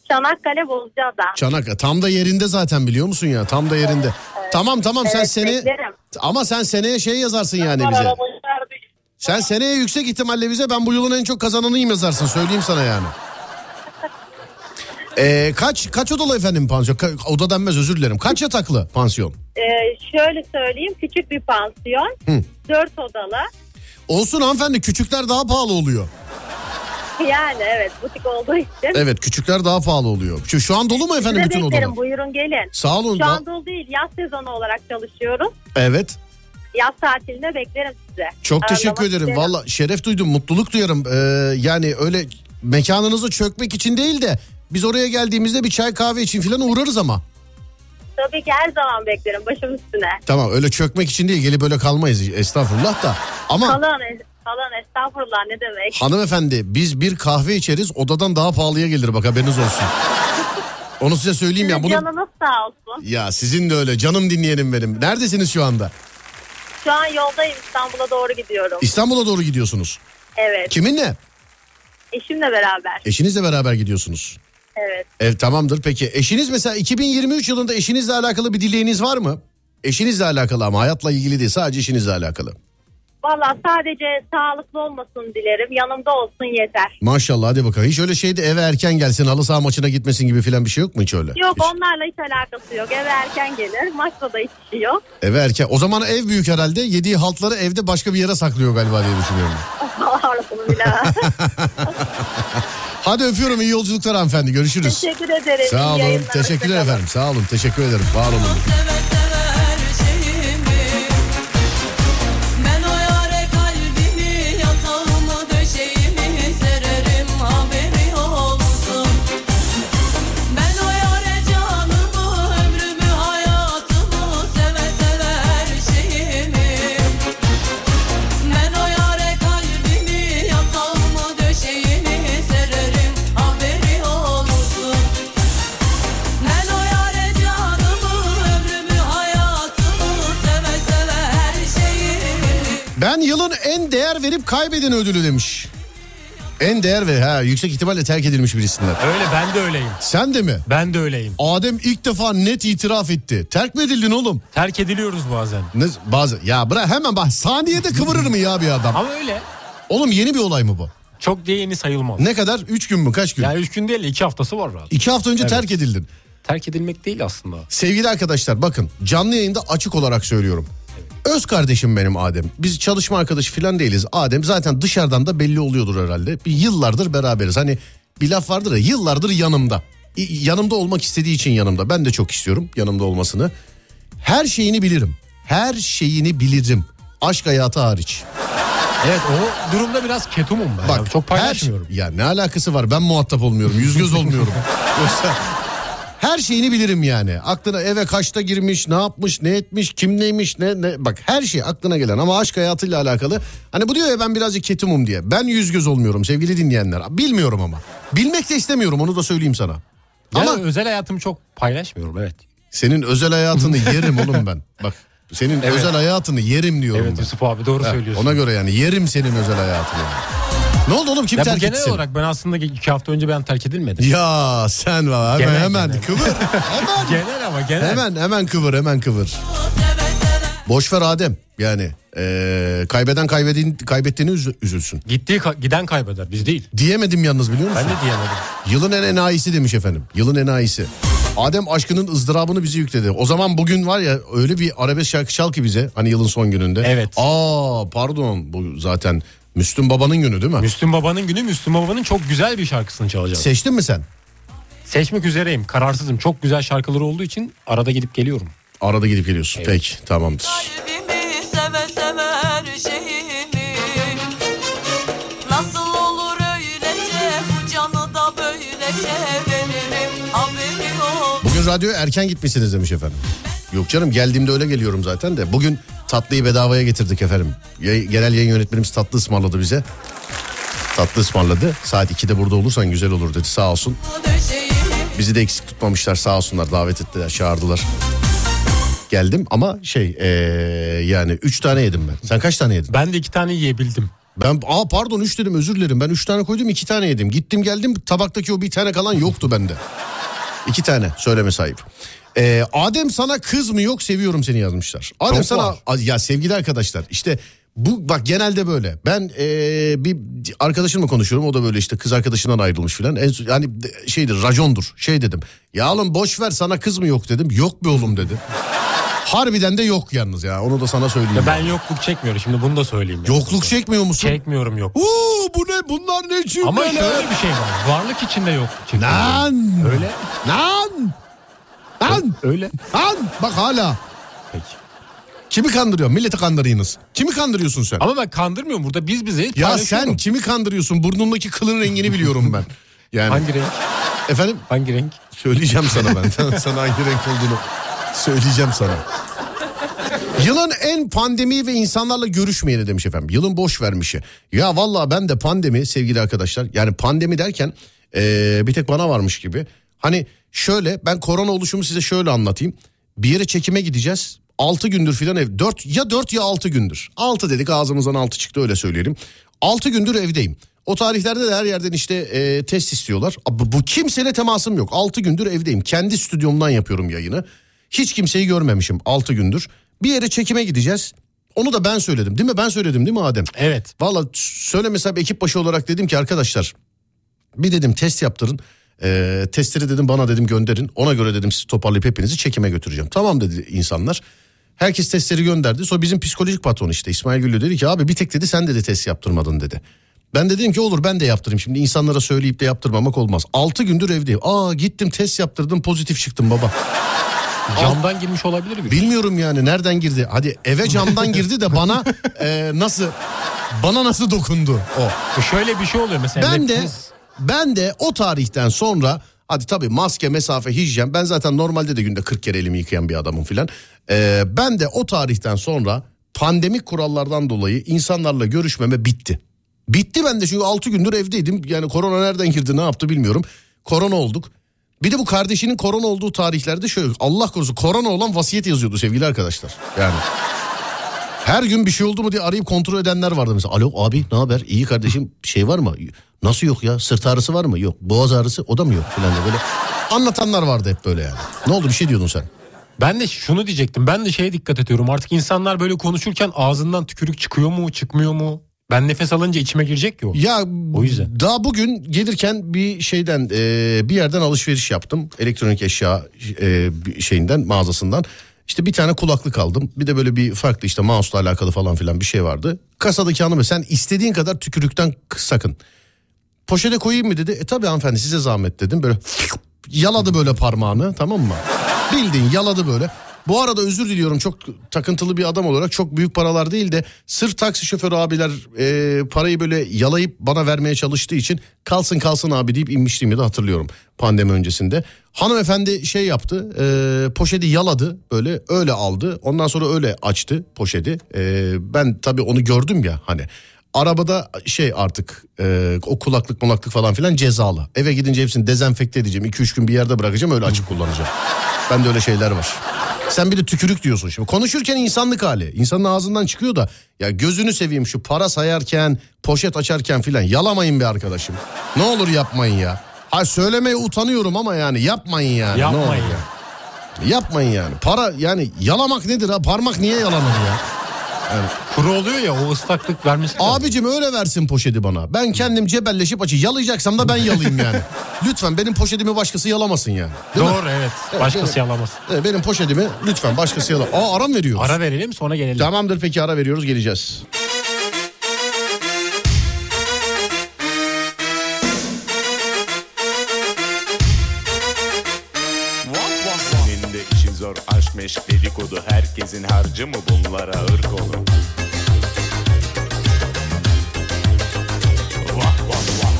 Çanakkale Bozcaada. Çanak. Tam da yerinde zaten biliyor musun ya? Tam da yerinde. Tamam tamam sen Evet, sene beklerim. ama sen seneye şey yazarsın yani bize. Sen seneye yüksek ihtimalle bize ben bu yılın en çok kazananıyım yazarsın söyleyeyim sana yani. Ee, kaç kaç odalı efendim pansiyon? Ka- oda denmez özür dilerim. Kaç yataklı pansiyon? Ee, şöyle söyleyeyim küçük bir pansiyon. Hı. Dört odalı. Olsun hanımefendi küçükler daha pahalı oluyor. <laughs> Yani evet butik olduğu için. Evet küçükler daha pahalı oluyor. Şu, şu an dolu mu efendim Size bütün beklerim odalar? buyurun gelin. Sağ olun. Şu an dolu değil yaz sezonu olarak çalışıyoruz. Evet. Yaz tatilinde beklerim size. Çok Ağırlamak teşekkür ederim. Valla şeref duydum, mutluluk duyarım. Ee, yani öyle mekanınızı çökmek için değil de biz oraya geldiğimizde bir çay kahve için falan uğrarız ama. Tabii ki her zaman beklerim başım üstüne. Tamam öyle çökmek için değil gelip böyle kalmayız estağfurullah da. Ama Kalan, kalan estağfurullah ne demek. hanımefendi biz bir kahve içeriz odadan daha pahalıya gelir bak haberiniz olsun. Onu size söyleyeyim ya. Bunu... Canınız sağ olsun. Ya sizin de öyle canım dinleyenim benim. Neredesiniz şu anda? Şu an yoldayım İstanbul'a doğru gidiyorum. İstanbul'a doğru gidiyorsunuz. Evet. Kiminle? Eşimle beraber. Eşinizle beraber gidiyorsunuz. Evet. Ev tamamdır peki. Eşiniz mesela 2023 yılında eşinizle alakalı bir dileğiniz var mı? Eşinizle alakalı ama hayatla ilgili değil sadece eşinizle alakalı. Valla sadece sağlıklı olmasını dilerim. Yanımda olsun yeter. Maşallah hadi bakalım. Hiç öyle şeyde eve erken gelsin halı saha maçına gitmesin gibi falan bir şey yok mu hiç öyle? Yok Hiç. onlarla hiç alakası yok. Eve erken gelir. Maçta da hiçbir şey yok. Eve erken. O zaman ev büyük herhalde. Yediği haltları evde başka bir yere saklıyor galiba diye düşünüyorum. <laughs> Orasını bilemem. <laughs> Hadi öpüyorum iyi yolculuklar hanımefendi. Görüşürüz. Teşekkür ederim. Sağ olun. Teşekkürler efendim. Sağ olun. Teşekkür ederim. Var olun. Ben yılın en değer verip kaybeden ödülü demiş. En değer ve ha yüksek ihtimalle terk edilmiş birisinden. Öyle ben de öyleyim. Sen de mi? Ben de öyleyim. Adem ilk defa net itiraf etti. Terk mi edildin oğlum? Terk ediliyoruz bazen. Ne, bazı ya bırak hemen bak saniyede kıvırır mı ya bir adam? Ama öyle. Oğlum yeni bir olay mı bu? Çok diye yeni sayılmaz. Ne kadar? Üç gün mü? Kaç gün? Yani üç gün değil iki haftası var rahat. İki hafta önce Evet. terk edildin. Terk edilmek değil aslında. Sevgili arkadaşlar bakın canlı yayında açık olarak söylüyorum. Öz kardeşim benim Adem. Biz çalışma arkadaşı falan değiliz. Adem zaten dışarıdan da belli oluyordur herhalde. Bir yıllardır beraberiz. Hani bir laf vardır ya yıllardır yanımda. Yanımda olmak istediği için yanımda. Ben de çok istiyorum yanımda olmasını. Her şeyini bilirim. Her şeyini bilirim. Aşk hayatı hariç. Evet o durumda biraz ketumum ben. Bak Bak, çok paylaşmıyorum. her- ya ne alakası var ben muhatap olmuyorum yüz göz olmuyorum. Yoksa <laughs> her şeyini bilirim yani. Aklına eve kaçta girmiş, ne yapmış, ne etmiş, kim neymiş, ne ne bak her şey aklına gelen ama aşk hayatıyla alakalı. Hani bu diyor ya ben birazcık ketumum diye. Ben yüz göz olmuyorum sevgili dinleyenler. Bilmiyorum ama. Bilmek de istemiyorum onu da söyleyeyim sana. Yani Ama özel hayatımı çok paylaşmıyorum evet. senin özel hayatını yerim oğlum ben. Bak senin Evet. özel hayatını yerim diyorum Evet ben. Yusuf abi doğru Ha, söylüyorsun. Ona göre yani yerim senin özel hayatını. Ne oldu oğlum kim ya terk etti genel seni? olarak ben aslında iki hafta önce ben terk edilmedim. Ya sen var hemen Genel, hemen genel. kıvır. <laughs> hemen. Genel ama genel. hemen hemen kıvır hemen kıvır. Boş ver Adem yani eee, kaybeden kaybedin, kaybettiğini üzü- üzülsün. Gittiği ka- giden kaybeder biz değil. Diyemedim yalnız biliyor musun? Ben de diyemedim. Yılın en enayisi demiş efendim. Yılın enayisi. Adem aşkının ızdırabını bizi yükledi. O zaman bugün var ya öyle bir arabesk şarkı çal ki bize hani yılın son gününde. Evet. Aa pardon bu zaten Müslüm Baba'nın günü değil mi? Müslüm Baba'nın günü Müslüm Baba'nın çok güzel bir şarkısını çalacağız. Seçtin mi sen? Seçmek üzereyim. Kararsızım. Çok güzel şarkıları olduğu için arada gidip geliyorum. Arada gidip geliyorsun. Evet. Peki tamamdır. Kalbimi radyoya erken gitmişsiniz demiş efendim. Yok canım geldiğimde öyle geliyorum zaten de. Bugün tatlıyı bedavaya getirdik efendim. Genel yayın yönetmenimiz tatlı ısmarladı bize. Tatlı ısmarladı. Saat 2'de burada olursan güzel olur dedi sağ olsun. Bizi de eksik tutmamışlar sağ olsunlar davet ettiler çağırdılar. Geldim ama şey eee, yani 3 tane yedim ben. Sen kaç tane yedin? Ben de iki tane yiyebildim. Ben aa pardon 3 dedim özür dilerim. Ben 3 tane koydum 2 tane yedim. Gittim geldim tabaktaki o bir tane kalan yoktu bende. 2 tane söyleme sahip. Ee, Adem sana kız mı yok seviyorum seni yazmışlar. Adem Çok sana var. Ya sevgili arkadaşlar işte bu bak genelde böyle. Ben ee, bir arkadaşımla konuşuyorum o da böyle işte kız arkadaşından ayrılmış filan. En yani şeydir racondur şey dedim. Ya oğlum boş ver sana kız mı yok dedim. Yok be oğlum dedi. Harbiden de yok yalnız ya onu da sana söyleyeyim. Ya ben yokluk çekmiyorum. Şimdi bunu da söyleyeyim. yani. Yokluk çekmiyor musun? Çekmiyorum yok. Oo bu ne bunlar ne cümleler? Ama şöyle bir şey var. Varlık içinde yok. Lan! Öyle. Lan! Lan! Öyle. Lan! Bak hala. Peki. Kimi kandırıyor? Milleti kandırıyorsunuz. Kimi kandırıyorsun sen? Ama ben kandırmıyorum. Burada biz bize ya sen kimi kandırıyorsun? Burnundaki kılın rengini biliyorum ben. Yani Hangi renk? efendim Hangi renk? söyleyeceğim sana ben. <laughs> sana hangi renk olduğunu söyleyeceğim sana. Yılın en pandemi ve insanlarla görüşmeyeni demiş efendim. Yılın boş vermişi. Ya vallahi ben de pandemi sevgili arkadaşlar. Yani pandemi derken eee, bir tek bana varmış gibi. Hani şöyle ben korona oluşumu size şöyle anlatayım. Bir yere çekime gideceğiz. 6 gündür filan ev. 4 ya 4 ya 6 gündür. 6 dedik ağzımızdan 6 çıktı öyle söyleyelim. 6 gündür evdeyim. O tarihlerde de her yerden işte e, test istiyorlar. Abi bu kimseyle temasım yok. 6 gündür evdeyim. Kendi stüdyomdan yapıyorum yayını. Hiç kimseyi görmemişim 6 gündür. Bir yere çekime gideceğiz. Onu da ben söyledim değil mi? Ben söyledim değil mi Adem? Evet. Valla söylemesem ekip başı olarak dedim ki arkadaşlar bir dedim test yaptırın. Ee, testleri dedim bana dedim gönderin. Ona göre dedim sizi toparlayıp hepinizi çekime götüreceğim. Tamam dedi insanlar. Herkes testleri gönderdi. Sonra bizim psikolojik patron işte İsmail Güllü dedi ki abi bir tek dedi sen dedi test yaptırmadın dedi. Ben de dedim ki olur ben de yaptırayım. Şimdi insanlara söyleyip de yaptırmamak olmaz. 6 gündür evdeyim. Aa gittim test yaptırdım pozitif çıktım baba. Camdan girmiş olabilir mi? Bilmiyorum yani nereden girdi. Hadi eve camdan girdi de bana <laughs> e, nasıl bana nasıl dokundu o. E Şöyle bir şey oluyor mesela. Ben de ben de o tarihten sonra hadi tabii maske, mesafe, hijyen ben zaten normalde de günde 40 kere elimi yıkayan bir adamım filan. Ee, ben de o tarihten sonra pandemik kurallardan dolayı insanlarla görüşmeme bitti. Bitti ben de çünkü 6 gündür evdeydim. Yani korona nereden girdi ne yaptı bilmiyorum. Korona olduk. Bir de bu kardeşinin korona olduğu tarihlerde şöyle Allah korusun korona olan vasiyet yazıyordu sevgili arkadaşlar. Yani her gün bir şey oldu mu diye arayıp kontrol edenler vardı mesela. Alo abi ne haber? İyi kardeşim şey var mı? Nasıl yok ya? Sırt ağrısı var mı? Yok. Boğaz ağrısı o da mı yok? Diye böyle anlatanlar vardı hep böyle yani. Ne oldu bir şey diyordun sen? Ben de şunu diyecektim. Ben de şeye dikkat ediyorum. Artık insanlar böyle konuşurken ağzından tükürük çıkıyor mu, çıkmıyor mu? Ben nefes alınca içime girecek ki o. Ya O yüzden. daha bugün gelirken bir şeyden e, bir yerden alışveriş yaptım. Elektronik eşya e, şeyinden mağazasından. İşte bir tane kulaklık aldım. Bir de böyle bir farklı işte mouse'la alakalı falan filan bir şey vardı. Kasadaki hanım sen istediğin kadar tükürükten sakın. Poşete koyayım mı dedi. E tabii hanımefendi size zahmet dedim. Böyle <laughs> yaladı böyle parmağını tamam mı? Bildiğin yaladı böyle. Bu arada özür diliyorum çok takıntılı bir adam olarak çok büyük paralar değil de sırf taksi şoförü abiler e, parayı böyle yalayıp bana vermeye çalıştığı için kalsın kalsın abi deyip inmişliğimi de hatırlıyorum pandemi öncesinde. Hanımefendi şey yaptı e, poşeti yaladı böyle öyle aldı ondan sonra öyle açtı poşeti. E, ben tabii onu gördüm ya hani Arabada şey artık e, o kulaklık mulaklık falan filan cezalı. Eve gidince hepsini dezenfekte edeceğim. 2-3 gün bir yerde bırakacağım öyle açık kullanacağım. Ben de öyle şeyler var. Sen bir de tükürük diyorsun şimdi. Konuşurken insanlık hali. İnsanın ağzından çıkıyor da ya gözünü seveyim şu para sayarken, poşet açarken filan yalamayın be arkadaşım. Ne olur yapmayın ya. Ha söylemeye utanıyorum ama yani yapmayın yani. Yapmayın. ya. Yapmayın yani. Para yani yalamak nedir ha? Parmak niye yalanır ya? Kuru oluyor ya o ıslaklık vermesi lazım. Abicim öyle versin poşeti bana. Ben kendim cebelleşip açı yalayacaksam da ben yalayayım yani. <laughs> Lütfen benim poşetimi başkası yalamasın yani. Değil mi? Doğru evet. Başkası yalamaz. Evet, benim poşetimi lütfen başkası yala. Aa aram veriyoruz. Ara verelim sonra gelelim. Tamamdır peki ara veriyoruz geleceğiz. Meşk dedikodu Herkesin harcı mı bunlara? Irk olur Vah vah vah.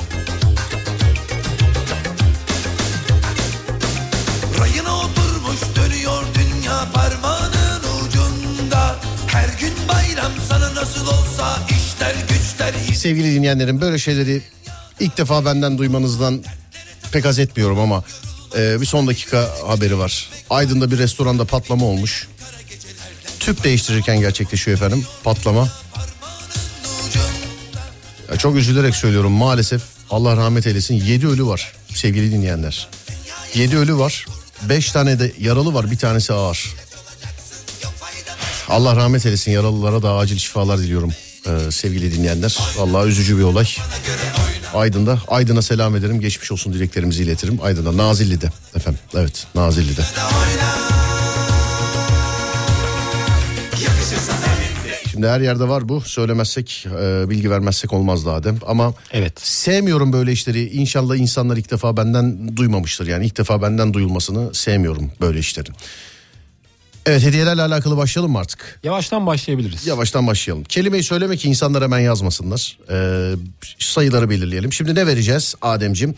Rayına oturmuş dönüyor dünya parmağının ucunda. Her gün bayram sana nasıl olsa işler güçler Sevgili dinleyenlerim böyle şeyleri ilk defa benden duymanızdan pek haz etmiyorum ama e, bir son dakika haberi var. Aydın'da bir restoranda patlama olmuş. Tüp değiştirirken gerçekleşiyor efendim patlama. Ya çok üzülerek söylüyorum maalesef Allah rahmet eylesin 7 ölü var sevgili dinleyenler. 7 ölü var 5 tane de yaralı var bir tanesi ağır. Allah rahmet eylesin yaralılara da acil şifalar diliyorum ee, sevgili dinleyenler. Vallahi üzücü bir olay. Aydın'da Aydın'a selam ederim geçmiş olsun dileklerimizi iletirim. Aydın'da Nazilli'de efendim evet Nazilli'de. Şimdi her yerde var bu söylemezsek e, bilgi vermezsek olmaz Adem ama Evet. sevmiyorum böyle işleri İnşallah insanlar ilk defa benden duymamıştır yani ilk defa benden duyulmasını sevmiyorum böyle işlerin. Evet hediyelerle alakalı başlayalım mı artık? Yavaştan başlayabiliriz. Yavaştan başlayalım. Kelimeyi söyleme ki insanlar hemen yazmasınlar. Ee, sayıları belirleyelim. Şimdi ne vereceğiz Ademcim?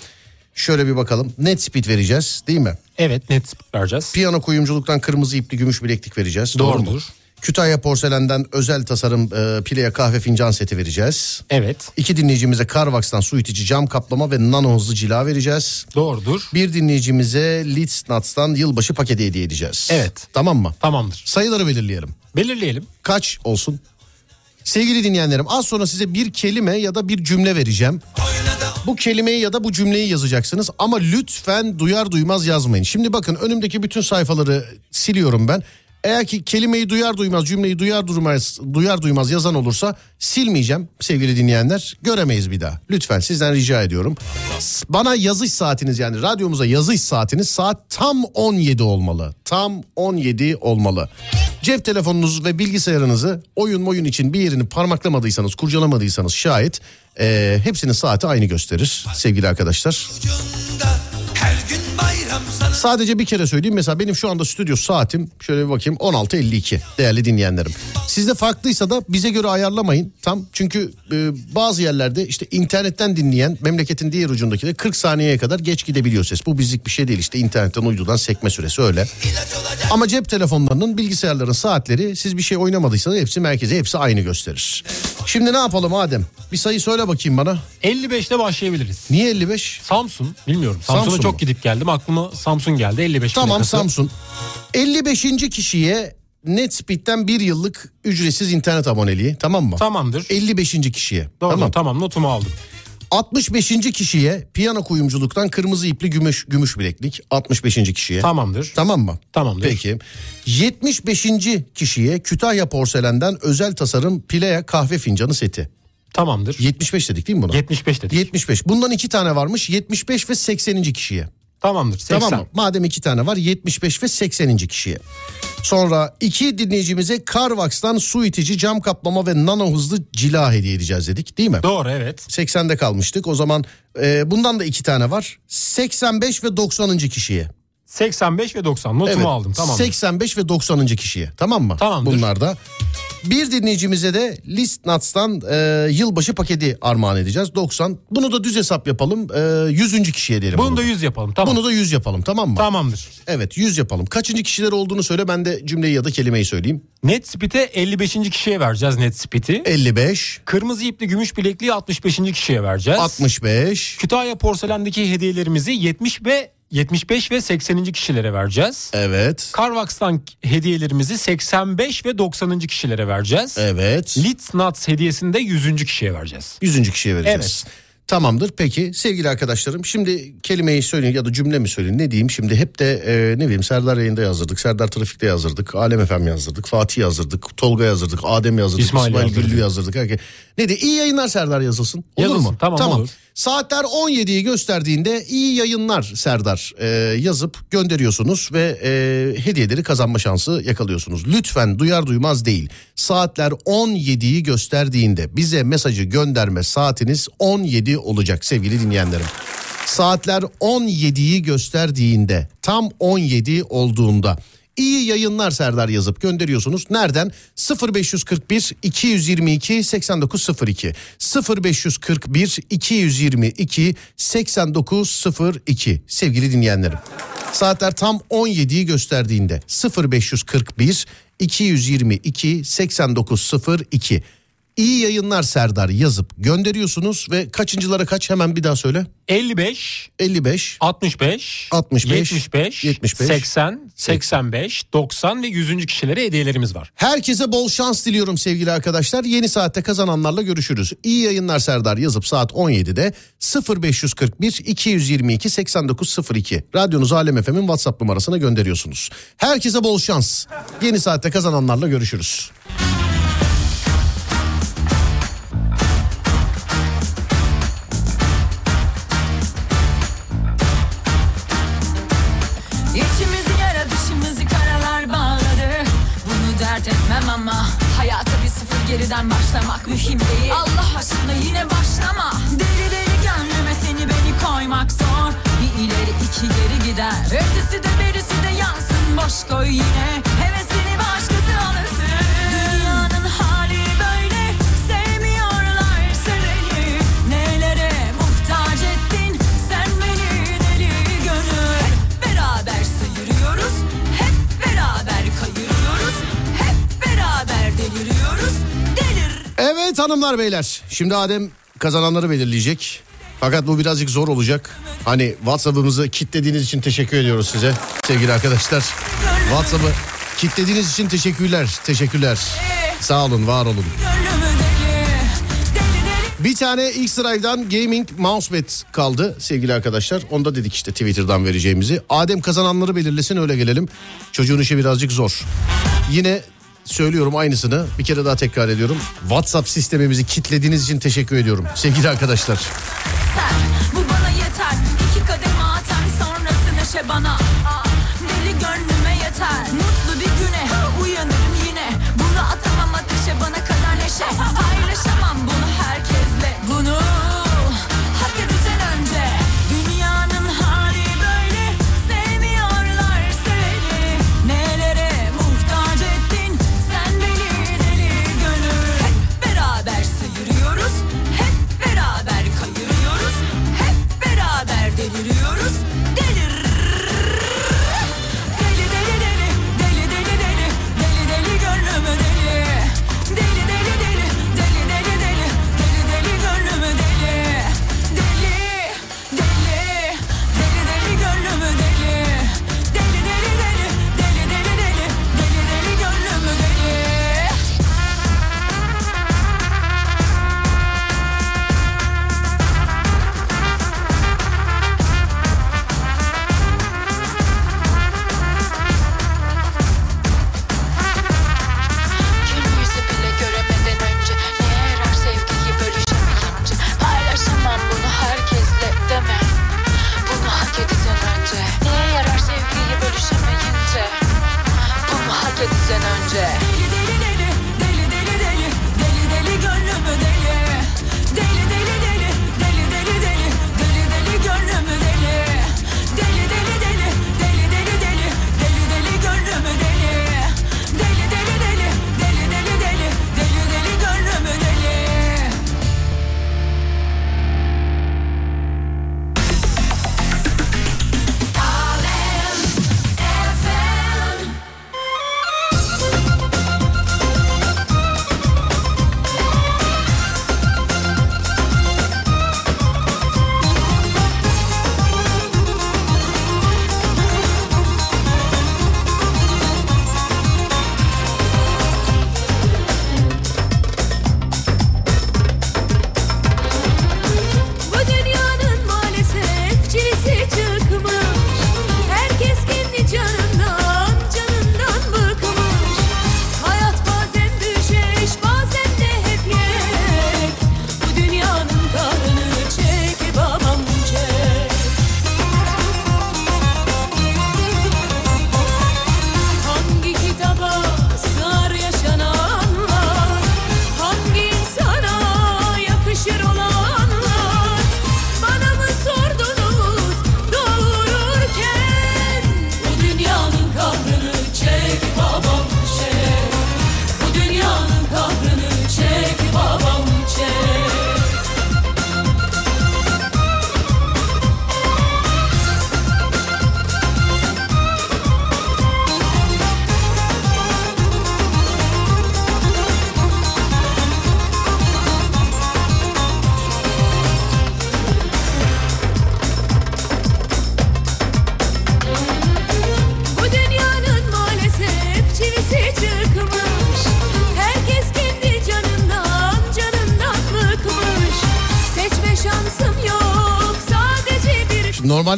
Şöyle bir bakalım. Net speed vereceğiz değil mi? Evet net vereceğiz. Piyano kuyumculuktan kırmızı ipli gümüş bileklik vereceğiz. Doğru mu? Kütahya porselenden özel tasarım e, pileye kahve fincan seti vereceğiz. Evet İki dinleyicimize Carvax'tan su itici cam kaplama ve nano hızlı cila vereceğiz. doğrudur. Bir dinleyicimize Leeds Nuts'tan yılbaşı paketi hediye edeceğiz. Evet. Tamam mı? Tamamdır. Sayıları belirleyelim. Belirleyelim. Kaç olsun? Sevgili dinleyenlerim az sonra size bir kelime ya da bir cümle vereceğim. Bu kelimeyi ya da bu cümleyi yazacaksınız ama lütfen duyar duymaz yazmayın. Şimdi bakın önümdeki bütün sayfaları siliyorum ben. Eğer ki kelimeyi duyar duymaz cümleyi duyar duymaz duyar duymaz yazan olursa silmeyeceğim sevgili dinleyenler. Göremeyiz bir daha. Lütfen sizden rica ediyorum. Bana yazış saatiniz yani radyomuza yazış saatiniz saat tam 17 olmalı. Tam 17 olmalı. Cep telefonunuz ve bilgisayarınızı oyun oyun için bir yerini parmaklamadıysanız, kurcalamadıysanız şayet eee, hepsinin saati aynı gösterir sevgili arkadaşlar. ucunda Sadece bir kere söyleyeyim mesela benim şu anda stüdyo saatim şöyle bir bakayım 16.52 değerli dinleyenlerim. Sizde farklıysa da bize göre ayarlamayın tam çünkü e, bazı yerlerde işte internetten dinleyen memleketin diğer ucundaki de 40 saniyeye kadar geç gidebiliyor ses. Bu bizlik bir şey değil işte internetten uydudan sekme süresi öyle. Ama cep telefonlarının bilgisayarların saatleri siz bir şey oynamadıysanız hepsi merkeze hepsi aynı gösterir. Şimdi ne yapalım Adem? Bir sayı söyle bakayım bana. 55'te başlayabiliriz. Niye 55? Samsun bilmiyorum. Samsun'a Samsun çok mu? gidip geldim. Aklıma Samsun geldi 55 Tamam plakası. Samsun. 55. kişiye Netspeed'den bir yıllık ücretsiz internet aboneliği tamam mı? Tamamdır. 55. kişiye. Doğru tamam. tamam. notumu aldım. 65. kişiye piyano kuyumculuktan kırmızı ipli gümüş gümüş bileklik 65. kişiye. Tamamdır. Tamam mı? Tamamdır. Peki. 75. kişiye Kütahya porselenden özel tasarım Pilea kahve fincanı seti. Tamamdır. 75 dedik değil mi buna? 75 dedik. 75. Bundan iki tane varmış. 75 ve 80. kişiye. Tamamdır. 80. Tamam mı? Madem iki tane var 75 ve 80. kişiye. Sonra iki dinleyicimize Carvax'tan su itici cam kaplama ve nano hızlı cila hediye edeceğiz dedik değil mi? Doğru evet. 80'de kalmıştık. O zaman e, bundan da iki tane var. 85 ve 90. kişiye. 85 ve 90 notumu Evet, aldım. Tamam. 85 ve 90. kişiye. Tamam mı? Tamamdır. Bunlar da. Bir dinleyicimize de List Nuts'tan e, yılbaşı paketi armağan edeceğiz. 90. Bunu da düz hesap yapalım. E, 100. kişiye diyelim. Bunu da 100 yapalım. Tamam. Bunu da 100 yapalım tamam mı? Tamamdır. Evet 100 yapalım. Kaçıncı kişiler olduğunu söyle ben de cümleyi ya da kelimeyi söyleyeyim. Netspeed'e 55. kişiye vereceğiz Netspeed'i. 55, Kırmızı ipli gümüş bilekliği 65. kişiye vereceğiz. 65, Kütahya porselendeki hediyelerimizi 70 ve 75 ve 80. kişilere vereceğiz. evet, Carvax'tan hediyelerimizi 85 ve 90. kişilere vereceğiz. evet. Litz Nuts hediyesini de 100. kişiye vereceğiz. 100. kişiye vereceğiz. Evet. Tamamdır peki sevgili arkadaşlarım şimdi kelimeyi söyleyin ya da cümle mi söyleyin ne diyeyim şimdi hep de e, ne bileyim Serdar yayında yazdırdık Serdar Trafik'te yazdırdık Alem FM yazdırdık Fatih yazdırdık Tolga yazdırdık Adem yazdırdık İsmail İsmail. Güllü yazdırdık herkes. Ne de iyi yayınlar Serdar yazılsın olur Yazılsın, mu? tamam, olur. Saatler 17'yi gösterdiğinde iyi yayınlar Serdar e, yazıp gönderiyorsunuz ve e, hediyeleri kazanma şansı yakalıyorsunuz. Lütfen duyar duymaz değil. Saatler 17'yi gösterdiğinde bize mesajı gönderme saatiniz 17 olacak sevgili dinleyenlerim. Saatler 17'yi gösterdiğinde tam 17 olduğunda İyi yayınlar Serdar yazıp gönderiyorsunuz. Nereden? 0541 222 8902 0541 222 8902 sevgili dinleyenlerim. Saatler tam 17'yi gösterdiğinde 0541 222 8902 İyi yayınlar Serdar yazıp gönderiyorsunuz ve kaçıncılara kaç hemen bir daha söyle. 55, 55 65, 65, 75, 75, 80, 85, 90 ve 100. kişilere hediyelerimiz var. Herkese bol şans diliyorum sevgili arkadaşlar. Yeni saatte kazananlarla görüşürüz. İyi yayınlar Serdar yazıp saat 17'de 0541 222 8902 radyonuz Alem FM'in WhatsApp numarasına gönderiyorsunuz. Herkese bol şans. Yeni saatte kazananlarla görüşürüz. Geriden başlamak mühim değil. Allah aşkına yine başlama. Deli deli gönlüme seni beni koymak zor. Bir ileri iki geri gider. Ötesi de berisi de yansın. Boş koy yine Evet hanımlar beyler şimdi Adem kazananları belirleyecek. Fakat bu birazcık zor olacak. Hani WhatsApp'ımızı kitlediğiniz için teşekkür ediyoruz size sevgili arkadaşlar. WhatsApp'ı kitlediğiniz için teşekkürler. Teşekkürler. Sağ olun, var olun. Bir tane ilk sıraydan gaming mousepad kaldı sevgili arkadaşlar. Onda dedik işte Twitter'dan vereceğimizi. Adem kazananları belirlesin öyle gelelim. Çocuğun işi birazcık zor. Yine söylüyorum aynısını. Bir kere daha tekrar ediyorum. WhatsApp sistemimizi kitlediğiniz için teşekkür ediyorum sevgili arkadaşlar.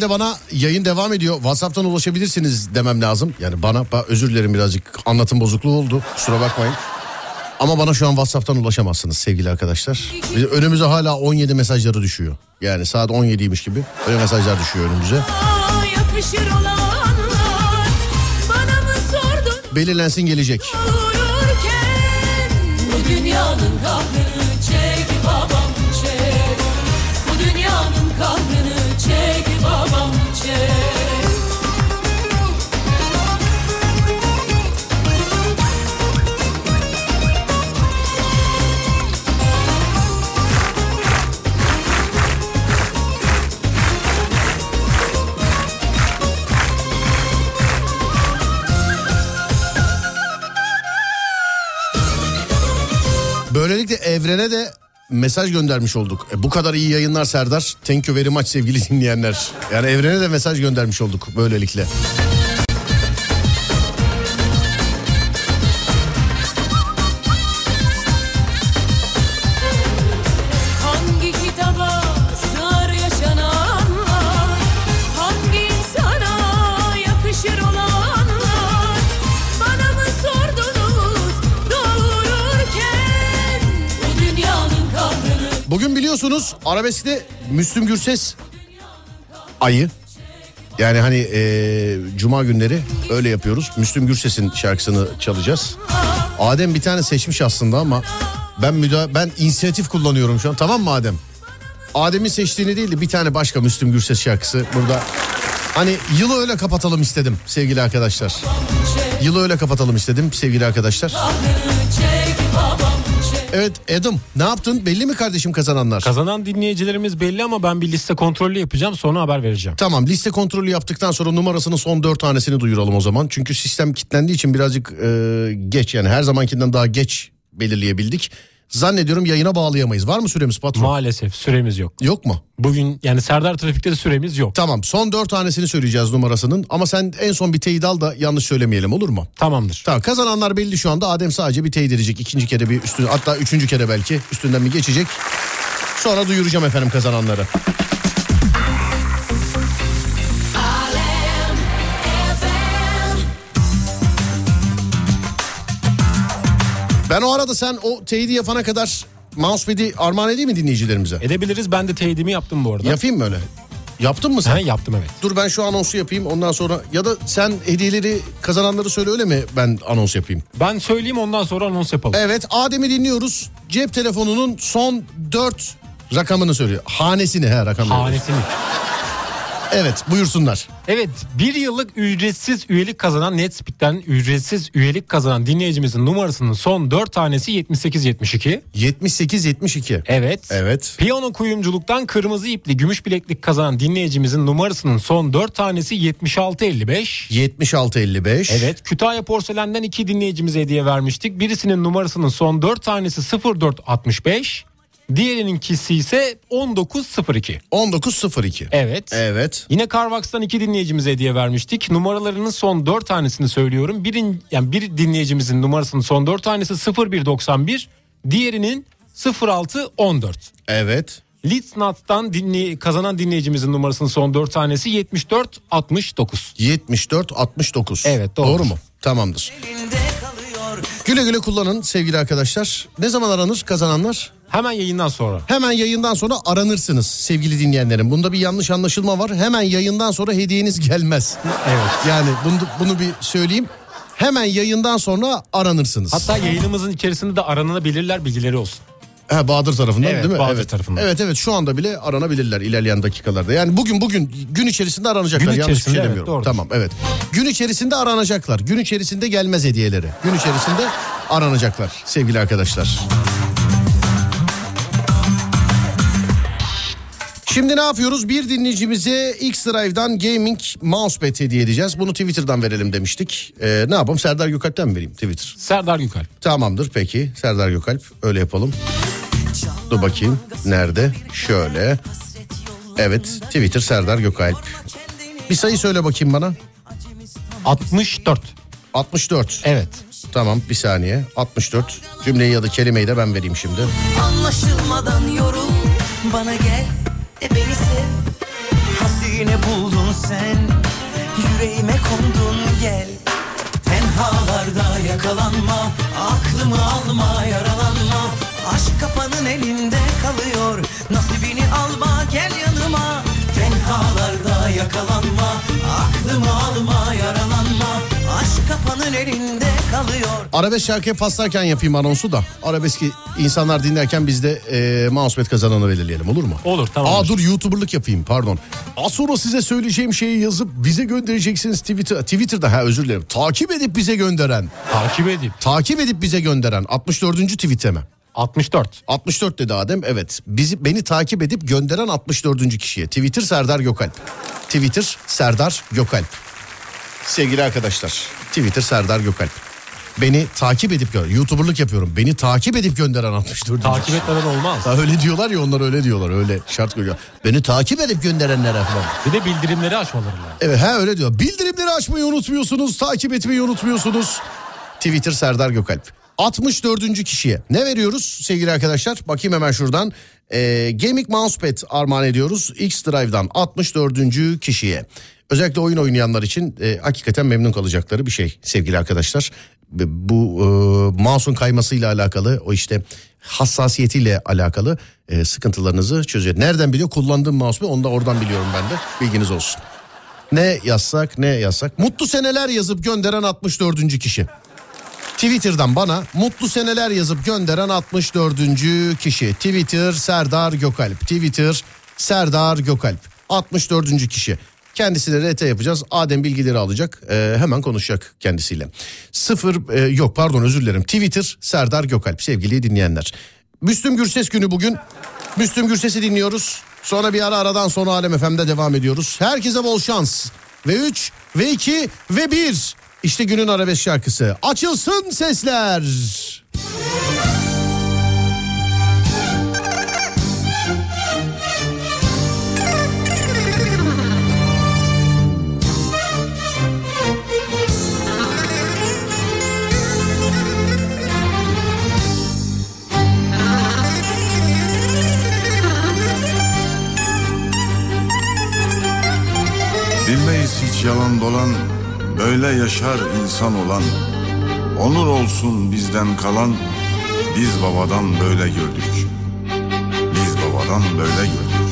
Normalde bana yayın devam ediyor. WhatsApp'tan ulaşabilirsiniz demem lazım. Yani bana özür dilerim birazcık anlatım bozukluğu oldu. Kusura bakmayın. Ama bana şu an WhatsApp'tan ulaşamazsınız sevgili arkadaşlar. Biz önümüze hala 17 mesajları düşüyor. Yani saat 17'ymiş gibi öyle mesajlar düşüyor önümüze. Belirlensin gelecek. Bu dünyanın kahve dinleyenlere de mesaj göndermiş olduk. E, bu kadar iyi yayınlar Serdar. Thank you very much sevgili <laughs> dinleyenler. Yani evrene de mesaj göndermiş olduk böylelikle. Biliyorsunuz arabeskte Müslüm Gürses ayı. Yani hani e, cuma günleri öyle yapıyoruz. Müslüm Gürses'in şarkısını çalacağız. Adem bir tane seçmiş aslında ama ben müda ben inisiyatif kullanıyorum şu an. Tamam mı Adem? Adem'in seçtiğini değil de bir tane başka Müslüm Gürses şarkısı burada. Hani yılı öyle kapatalım istedim sevgili arkadaşlar. Yılı öyle kapatalım istedim sevgili arkadaşlar. Evet Adam ne yaptın belli mi kardeşim kazananlar? Kazanan dinleyicilerimiz belli ama ben bir liste kontrolü yapacağım sonra haber vereceğim. Tamam liste kontrolü yaptıktan sonra numarasının son dört tanesini duyuralım o zaman. Çünkü sistem kilitlendiği için birazcık e, geç yani her zamankinden daha geç belirleyebildik. Zannediyorum yayına bağlayamayız. Var mı süremiz patron? Maalesef süremiz yok. Yok mu? Bugün yani Serdar Trafik'te de süremiz yok. Tamam son dört tanesini söyleyeceğiz numarasının. Ama sen en son bir teyit al da yanlış söylemeyelim olur mu? Tamamdır. Tamam kazananlar belli şu anda. Adem sadece bir teyit edecek. İkinci kere bir üstüne hatta üçüncü kere belki üstünden bir geçecek. Sonra duyuracağım efendim kazananları. Ben o arada sen o teyidi yapana kadar mousepad'i armağan edeyim mi dinleyicilerimize? Edebiliriz ben de teyidimi yaptım bu arada. Yapayım mı öyle? Yaptın mı sen? Ha, yaptım evet. Dur ben şu anonsu yapayım ondan sonra ya da sen hediyeleri kazananları söyle öyle mi ben anons yapayım? Ben söyleyeyim ondan sonra anons yapalım. Evet Adem'i dinliyoruz. Cep telefonunun son 4 rakamını söylüyor. Hanesini he rakamını. Hanesini. Evet buyursunlar. Evet bir yıllık ücretsiz üyelik kazanan Netspeed'den ücretsiz üyelik kazanan dinleyicimizin numarasının son 4 tanesi 7872. 7872. Evet. Evet. Piyano kuyumculuktan kırmızı ipli gümüş bileklik kazanan dinleyicimizin numarasının son 4 tanesi 7655. 7655. Evet Kütahya Porselen'den iki dinleyicimize hediye vermiştik. Birisinin numarasının son 4 tanesi 0465. Diğerininkisi ise 1902. 1902. Evet. Evet. Yine Carvax'tan iki dinleyicimize hediye vermiştik. Numaralarının son 4 tanesini söylüyorum. Birin, yani bir dinleyicimizin numarasının son 4 tanesi 0191, diğerinin 0614. Evet. Leeds Nuts'tan dinley- kazanan dinleyicimizin numarasının son 4 tanesi 7469. 74 69. Evet, doğru. Doğru mu? Tamamdır. Güle güle kullanın sevgili arkadaşlar. Ne zaman aranır kazananlar? Hemen yayından sonra. Hemen yayından sonra aranırsınız sevgili dinleyenlerim. Bunda bir yanlış anlaşılma var. Hemen yayından sonra hediyeniz gelmez. Evet. Yani bunu, bunu bir söyleyeyim. Hemen yayından sonra aranırsınız. Hatta yayınımızın içerisinde de aranılabilirler bilgileri olsun. Ha, Bahadır tarafından Evet, değil mi? Bahadır evet. tarafından. Evet evet şu anda bile aranabilirler ilerleyen dakikalarda. Yani bugün bugün gün içerisinde aranacaklar. Gün Yanlış bir içerisinde, şey evet, demiyorum. doğrudur. tamam evet. Gün içerisinde aranacaklar. Gün içerisinde gelmez hediyeleri. Gün içerisinde aranacaklar sevgili arkadaşlar. Şimdi ne yapıyoruz? Bir dinleyicimize X-Drive'dan gaming mousepad hediye edeceğiz. Bunu Twitter'dan verelim demiştik. Ee, ne yapalım? Serdar Gökalp'ten mi vereyim Twitter? Serdar Gökalp. Tamamdır peki. Serdar Gökalp öyle yapalım. Dur bakayım. Nerede? Şöyle. Evet Twitter Serdar Gökalp. Bir sayı söyle bakayım bana. 64. 64. Evet. Tamam bir saniye. 64. Cümleyi ya da kelimeyi de ben vereyim şimdi. Anlaşılmadan yorul Bana gel de beni sev. Hazine buldun sen Yüreğime kondun gel. Tenhalarda yakalanma Aklımı alma yaralanma. Aşk kapanın elinde kalıyor Nasibini alma gel yanıma. Tenhalarda yakalanma Aklımı alma yaralanma kapanın elinde kalıyor Arabesk şarkıya paslarken yapayım anonsu da. Arabeski insanlar dinlerken biz de e, mousepad kazananı belirleyelim olur mu? Olur tamam. Aa dur YouTuber'lık yapayım pardon. Az sonra size söyleyeceğim şeyi yazıp bize göndereceksiniz Twitter. Twitter'da ha özür dilerim. Takip edip bize gönderen. Takip edip. Takip edip bize gönderen 64. tweet'e mi? 64. 64 dedi Adem evet. Bizi beni takip edip gönderen 64. kişiye. Twitter Serdar Gökalp. Twitter Serdar Gökalp. Sevgili arkadaşlar. Twitter Serdar Gökalp. Beni takip edip gö- YouTuber'lık yapıyorum. Beni takip edip gönderen 64. Takip etmeden olmaz. Ha, öyle diyorlar ya onlar öyle diyorlar. Öyle şart koyuyor. Beni takip edip gönderenlere falan. Bir de bildirimleri açmaları lazım. Evet ha öyle diyor. Bildirimleri açmayı unutmuyorsunuz. Takip etmeyi unutmuyorsunuz. Twitter Serdar Gökalp. 64. kişiye ne veriyoruz sevgili arkadaşlar? Bakayım hemen şuradan. Ee, Gaming Mousepad armağan ediyoruz. X-Drive'dan 64. kişiye. Özellikle oyun oynayanlar için e, hakikaten memnun kalacakları bir şey sevgili arkadaşlar. bu e, mouse'un kaymasıyla alakalı o işte hassasiyetiyle alakalı e, sıkıntılarınızı çözüyor. Nereden biliyor? Kullandığım mouse mu? Onu da oradan biliyorum ben de. Bilginiz olsun. Ne yazsak ne yazsak. Mutlu seneler yazıp gönderen 64. kişi. Twitter'dan bana mutlu seneler yazıp gönderen 64. kişi. Twitter Serdar Gökalp. Twitter Serdar Gökalp. 64. kişi. Kendisiyle RT yapacağız. Adem bilgileri alacak. Ee, hemen konuşacak kendisiyle. Sıfır e, yok pardon özür dilerim. Twitter Serdar Gökalp sevgili dinleyenler. Müslüm Gürses günü bugün. Müslüm Gürses'i dinliyoruz. Sonra bir ara aradan sonra Alem FM'de devam ediyoruz. Herkese bol şans. Ve 3 ve 2 ve 1. İşte günün arabesk şarkısı. Açılsın sesler. Bilmeyiz yalan dolan Böyle yaşar insan olan. Onur olsun bizden kalan Biz babadan böyle gördük. Biz babadan böyle gördük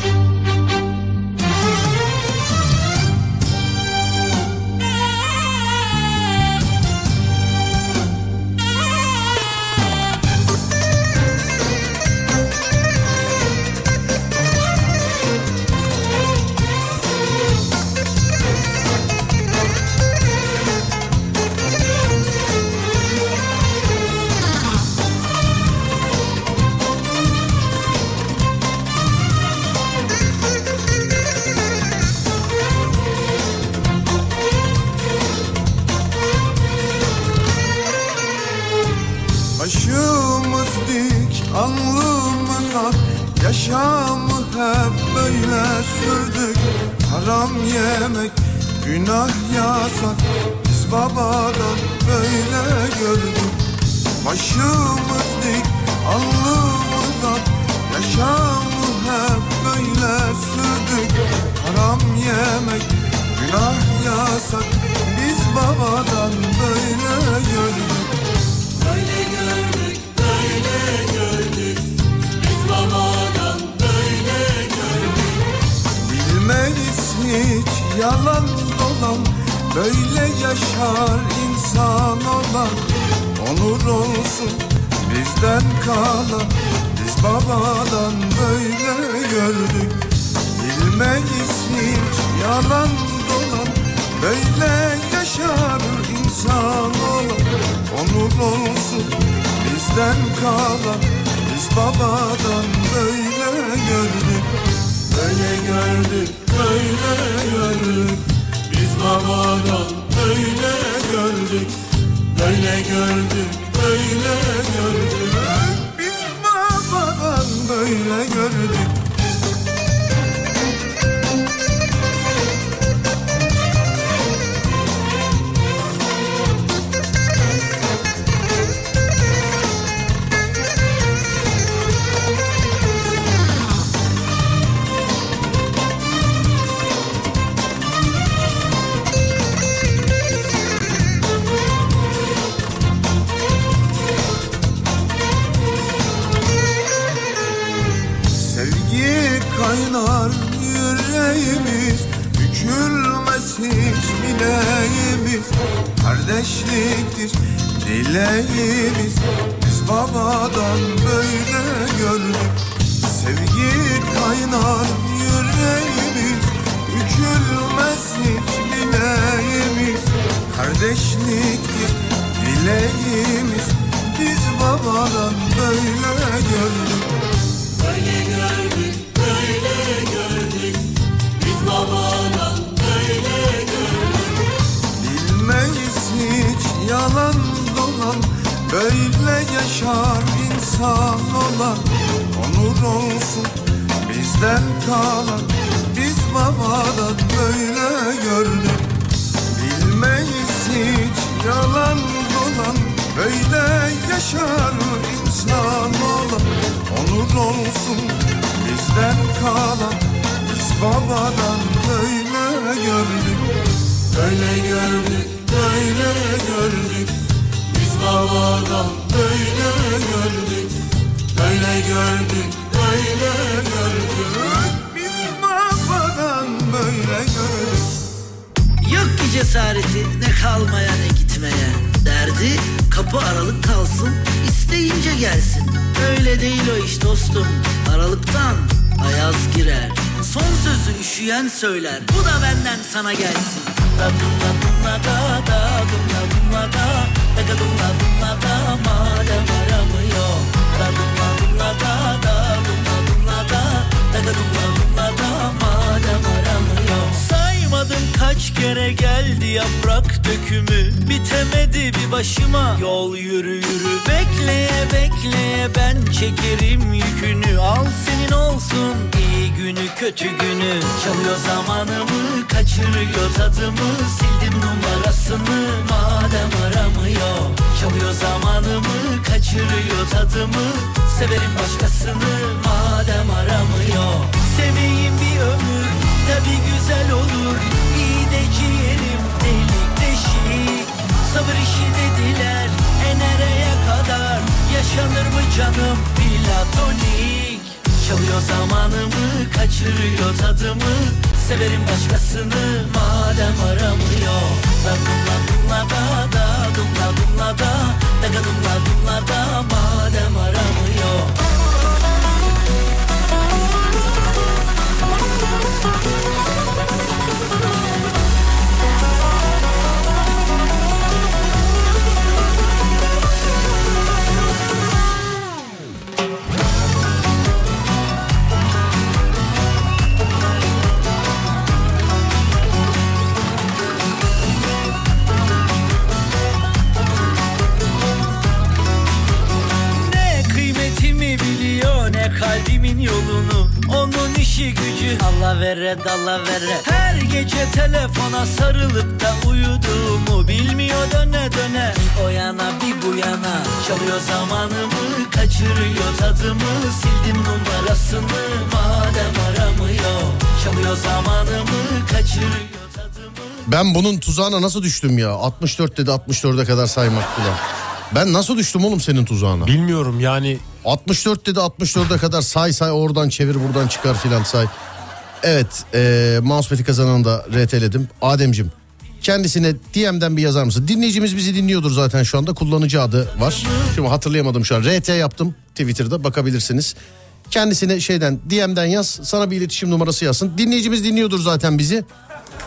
tadımı Sildim numarasını. Madem aramıyor Çalıyor zamanımı kaçırıyor tadımı. Severim başkasını madem aramıyor. Seveyim bir ömür tabi güzel olur. İyi de ciğerim delik deşik. Sabır işi dediler e nereye kadar. Yaşanır mı canım platonik? Çalıyor zamanımı kaçırıyor tadımı Severim başkasını. Madem aramıyor Da dumla dumla da da dumla dumla da Da da dumla dumla da madem aramıyor Ne kalbimin yolunu Onun işi gücü Allah vere dala vere Her gece telefona sarılıp da uyuduğumu Bilmiyor döne döne Bir o yana bir bu yana Çalıyor zamanımı kaçırıyor tadımı Sildim numarasını madem aramıyor Çalıyor zamanımı kaçırıyor Ben bunun tuzağına nasıl düştüm ya? 64 dedi 64'e kadar saymak bile. Ben nasıl düştüm oğlum senin tuzağına? Bilmiyorum yani. 64 dedi 64'e kadar say say oradan çevir buradan çıkar filan say. Evet e, mousepad'i kazananı da RT'ledim. Ademcim kendisine DM'den bir yazar mısın? Dinleyicimiz bizi dinliyordur zaten şu anda kullanıcı adı var. Şimdi hatırlayamadım şu an. RT yaptım Twitter'da bakabilirsiniz. Kendisine şeyden DM'den yaz sana bir iletişim numarası yazsın. Dinleyicimiz dinliyordur zaten bizi.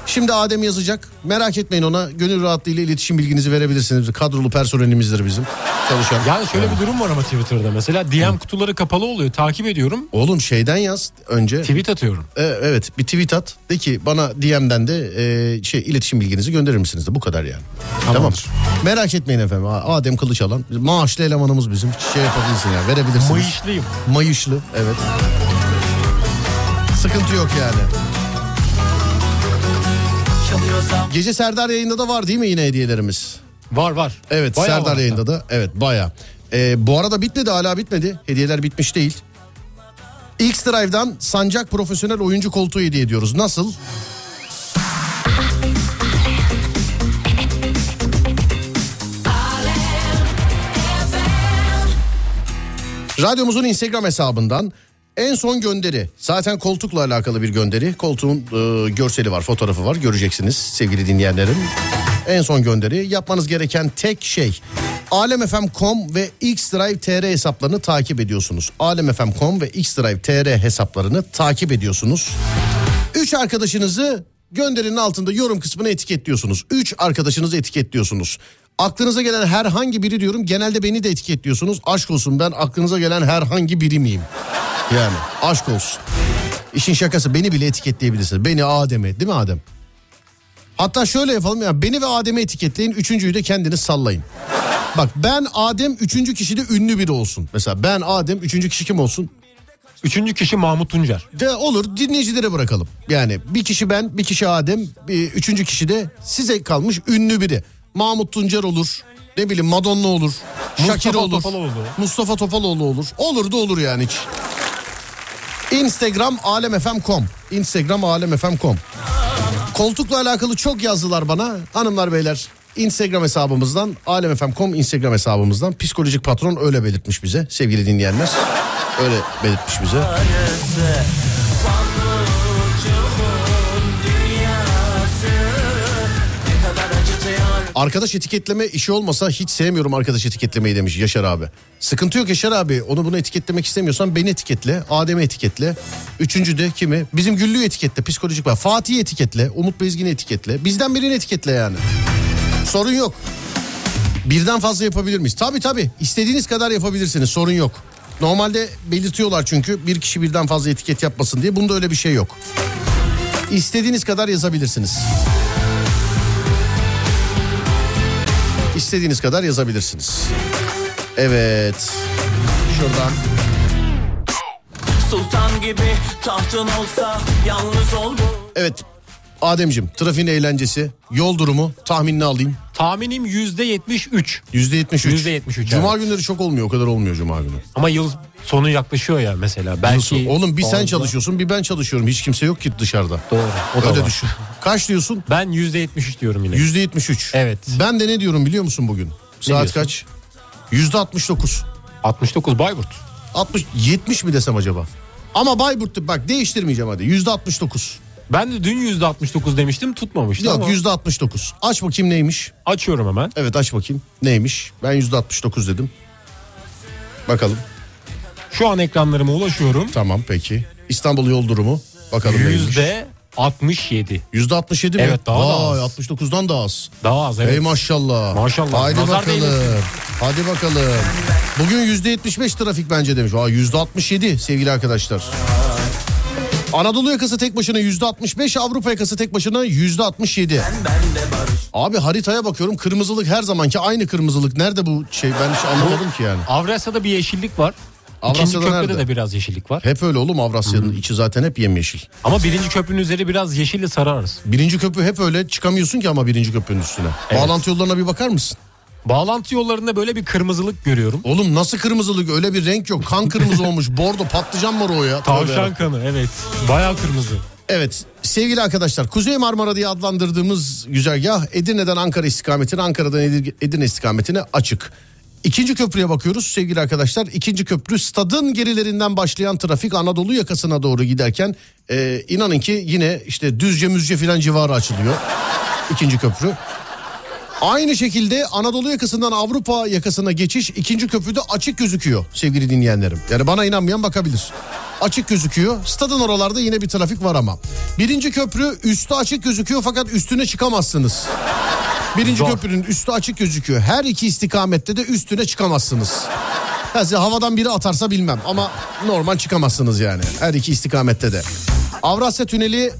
Şimdi Adem yazacak. Merak etmeyin ona. Gönül rahatlığıyla iletişim bilginizi verebilirsiniz. Kadrolu personelimizdir bizim. Çalışan. Yani şöyle bir durum var ama Twitter'da mesela DM kutuları kapalı oluyor takip ediyorum. Oğlum şeyden yaz önce. Tweet atıyorum. E, evet bir tweet at. De ki bana DM'den de e, şey iletişim bilginizi gönderir misiniz de bu kadar yani. Tamamdır. Tamam. Merak etmeyin efendim. Adem Kılıçalan maaşlı elemanımız bizim. Şey yapabilirsin yani verebilirsiniz. Mayışlıyım. Mayışlı evet. Sıkıntı yok yani. Çalıyor zaman Gece Serdar yayında da var değil mi yine hediyelerimiz? Var var. Evet Bayağı Serdar var yayında da evet baya. bu arada bitmedi hala bitmedi. Hediyeler bitmiş değil. X Drive'dan Sancak Profesyonel Oyuncu Koltuğu hediye ediyoruz. Nasıl? Radyomuzun Instagram hesabından en son gönderi. Zaten koltukla alakalı bir gönderi. Koltuğun e, görseli var, fotoğrafı var. Göreceksiniz sevgili dinleyenlerim. En son gönderi. Yapmanız gereken tek şey alemfm.com ve xdrive tr hesaplarını takip ediyorsunuz. alemfm.com ve xdrive tr hesaplarını takip ediyorsunuz. Üç arkadaşınızı gönderinin altında yorum kısmına etiketliyorsunuz. Üç arkadaşınızı etiketliyorsunuz. Aklınıza gelen herhangi biri diyorum genelde beni de etiketliyorsunuz. Aşk olsun ben aklınıza gelen herhangi biri miyim? Yani aşk olsun. İşin şakası beni bile etiketleyebilirsiniz. Beni Adem'e değil mi Adem? Hatta şöyle yapalım ya beni ve Adem'i etiketleyin üçüncüyü de kendiniz sallayın. Bak ben Adem üçüncü kişi de ünlü biri olsun. Mesela ben Adem üçüncü kişi kim olsun? Üçüncü kişi Mahmut Tuncer. De olur dinleyicilere bırakalım. Yani bir kişi ben bir kişi Adem bir, üçüncü kişi de size kalmış ünlü biri. Mahmut Tuncer olur. Ne bileyim Madonna olur. Mustafa Şakir olur. Topaloğlu. Mustafa Topaloğlu olur. Olur da olur yani hiç. Instagram alemfm.com Instagram alemfm.com Koltukla alakalı çok yazdılar bana. Hanımlar beyler Instagram hesabımızdan alemfm.com Instagram hesabımızdan psikolojik patron öyle belirtmiş bize sevgili dinleyenler. Öyle belirtmiş bize. Arkadaş etiketleme işi olmasa hiç sevmiyorum arkadaş etiketlemeyi demiş Yaşar abi. Sıkıntı yok Yaşar abi. Onu bunu etiketlemek istemiyorsan beni etiketle. Adem'i etiketle. Üçüncü de kimi? Bizim Güllü'yü etiketle. Psikolojik var. Fatih'i etiketle. Umut Bezgin'i etiketle. Bizden birini etiketle yani. Sorun yok. Birden fazla yapabilir miyiz? Tabii tabii. İstediğiniz kadar yapabilirsiniz. Sorun yok. Normalde belirtiyorlar çünkü bir kişi birden fazla etiket yapmasın diye. Bunda öyle bir şey yok. İstediğiniz kadar yazabilirsiniz. İstediğiniz kadar yazabilirsiniz. Evet. Şuradan. Sultan gibi tahtın olsa Yalnız ol Evet. Ademcim trafiğin eğlencesi, yol durumu tahminini alayım. Tahminim yüzde yetmiş üç. Yüzde yetmiş üç. Yüzde yetmiş üç, Cuma evet. günleri çok olmuyor o kadar olmuyor Cuma günü. Ama yıl sonu yaklaşıyor ya mesela. Belki Nasıl? Oğlum bir sen fazla- çalışıyorsun bir ben çalışıyorum. Hiç kimse yok ki dışarıda. Doğru. O da Öyle var. düşün. Kaç diyorsun? Ben yüzde yetmiş üç diyorum yine. Yüzde yetmiş üç. Evet. Ben de ne diyorum biliyor musun bugün? Saat diyorsun? kaç? Yüzde altmış dokuz. 69 Bayburt. 60, 70 mi desem acaba? Ama Bayburt'ta bak değiştirmeyeceğim hadi. Yüzde 69. Ben de dün yüzde 69 demiştim tutmamıştı Yok ama yüzde 69. Aç bakayım neymiş? açıyorum hemen. Evet aç bakayım neymiş? Ben yüzde 69 dedim. Bakalım. Şu an ekranlarıma ulaşıyorum. Tamam peki. İstanbul yol durumu. Bakalım neymiş? Yüzde 67. Yüzde 67 mi? Evet, daha da Vay, az. 69'dan da az. Daha az evet. Ey maşallah. Maşallah. Haydi Nazar bakalım. değmesin. Hadi bakalım. Bugün yüzde 75 trafik bence demiş. Aa, yüzde 67 sevgili arkadaşlar. Anadolu yakası tek başına yüzde 65, Avrupa yakası tek başına yüzde 67. Abi haritaya bakıyorum kırmızılık her zamanki aynı kırmızılık. Nerede bu şey ben hiç anlamadım ki yani. Avrasya'da bir yeşillik var. İkinci Avrasya'da köprüde nerede? de biraz yeşillik var. Hep öyle oğlum Avrasya'nın içi zaten hep yemyeşil. Ama birinci köprünün üzeri biraz yeşille sararız. Birinci köprü hep öyle çıkamıyorsun ki ama birinci köprünün üstüne. Bağlantı yollarına bir bakar mısın? Bağlantı yollarında böyle bir kırmızılık görüyorum. Oğlum nasıl kırmızılık öyle bir renk yok. Kan kırmızı olmuş. <laughs> Bordo patlıcan mor o ya. Tövbe Tavşan kanı evet. Bayağı kırmızı. Evet sevgili arkadaşlar Kuzey Marmara diye adlandırdığımız güzergah Edirne'den Ankara istikametine Ankara'dan Edir- Edirne istikametine açık. İkinci köprüye bakıyoruz sevgili arkadaşlar. İkinci köprü stadın gerilerinden başlayan trafik Anadolu yakasına doğru giderken e, inanın ki yine işte Düzce Müzce filan civarı açılıyor. İkinci köprü. Aynı şekilde Anadolu yakasından Avrupa yakasına geçiş ikinci köprüde açık gözüküyor sevgili dinleyenlerim. Yani bana inanmayan bakabilir. Açık gözüküyor. Stadın oralarda yine bir trafik var ama. Birinci köprü üstü açık gözüküyor fakat üstüne çıkamazsınız. Birinci Zor. köprünün üstü açık gözüküyor. Her iki istikamette de üstüne çıkamazsınız. Ha, size havadan biri atarsa bilmem ama normal çıkamazsınız yani. Her iki istikamette de. Avrasya Tüneli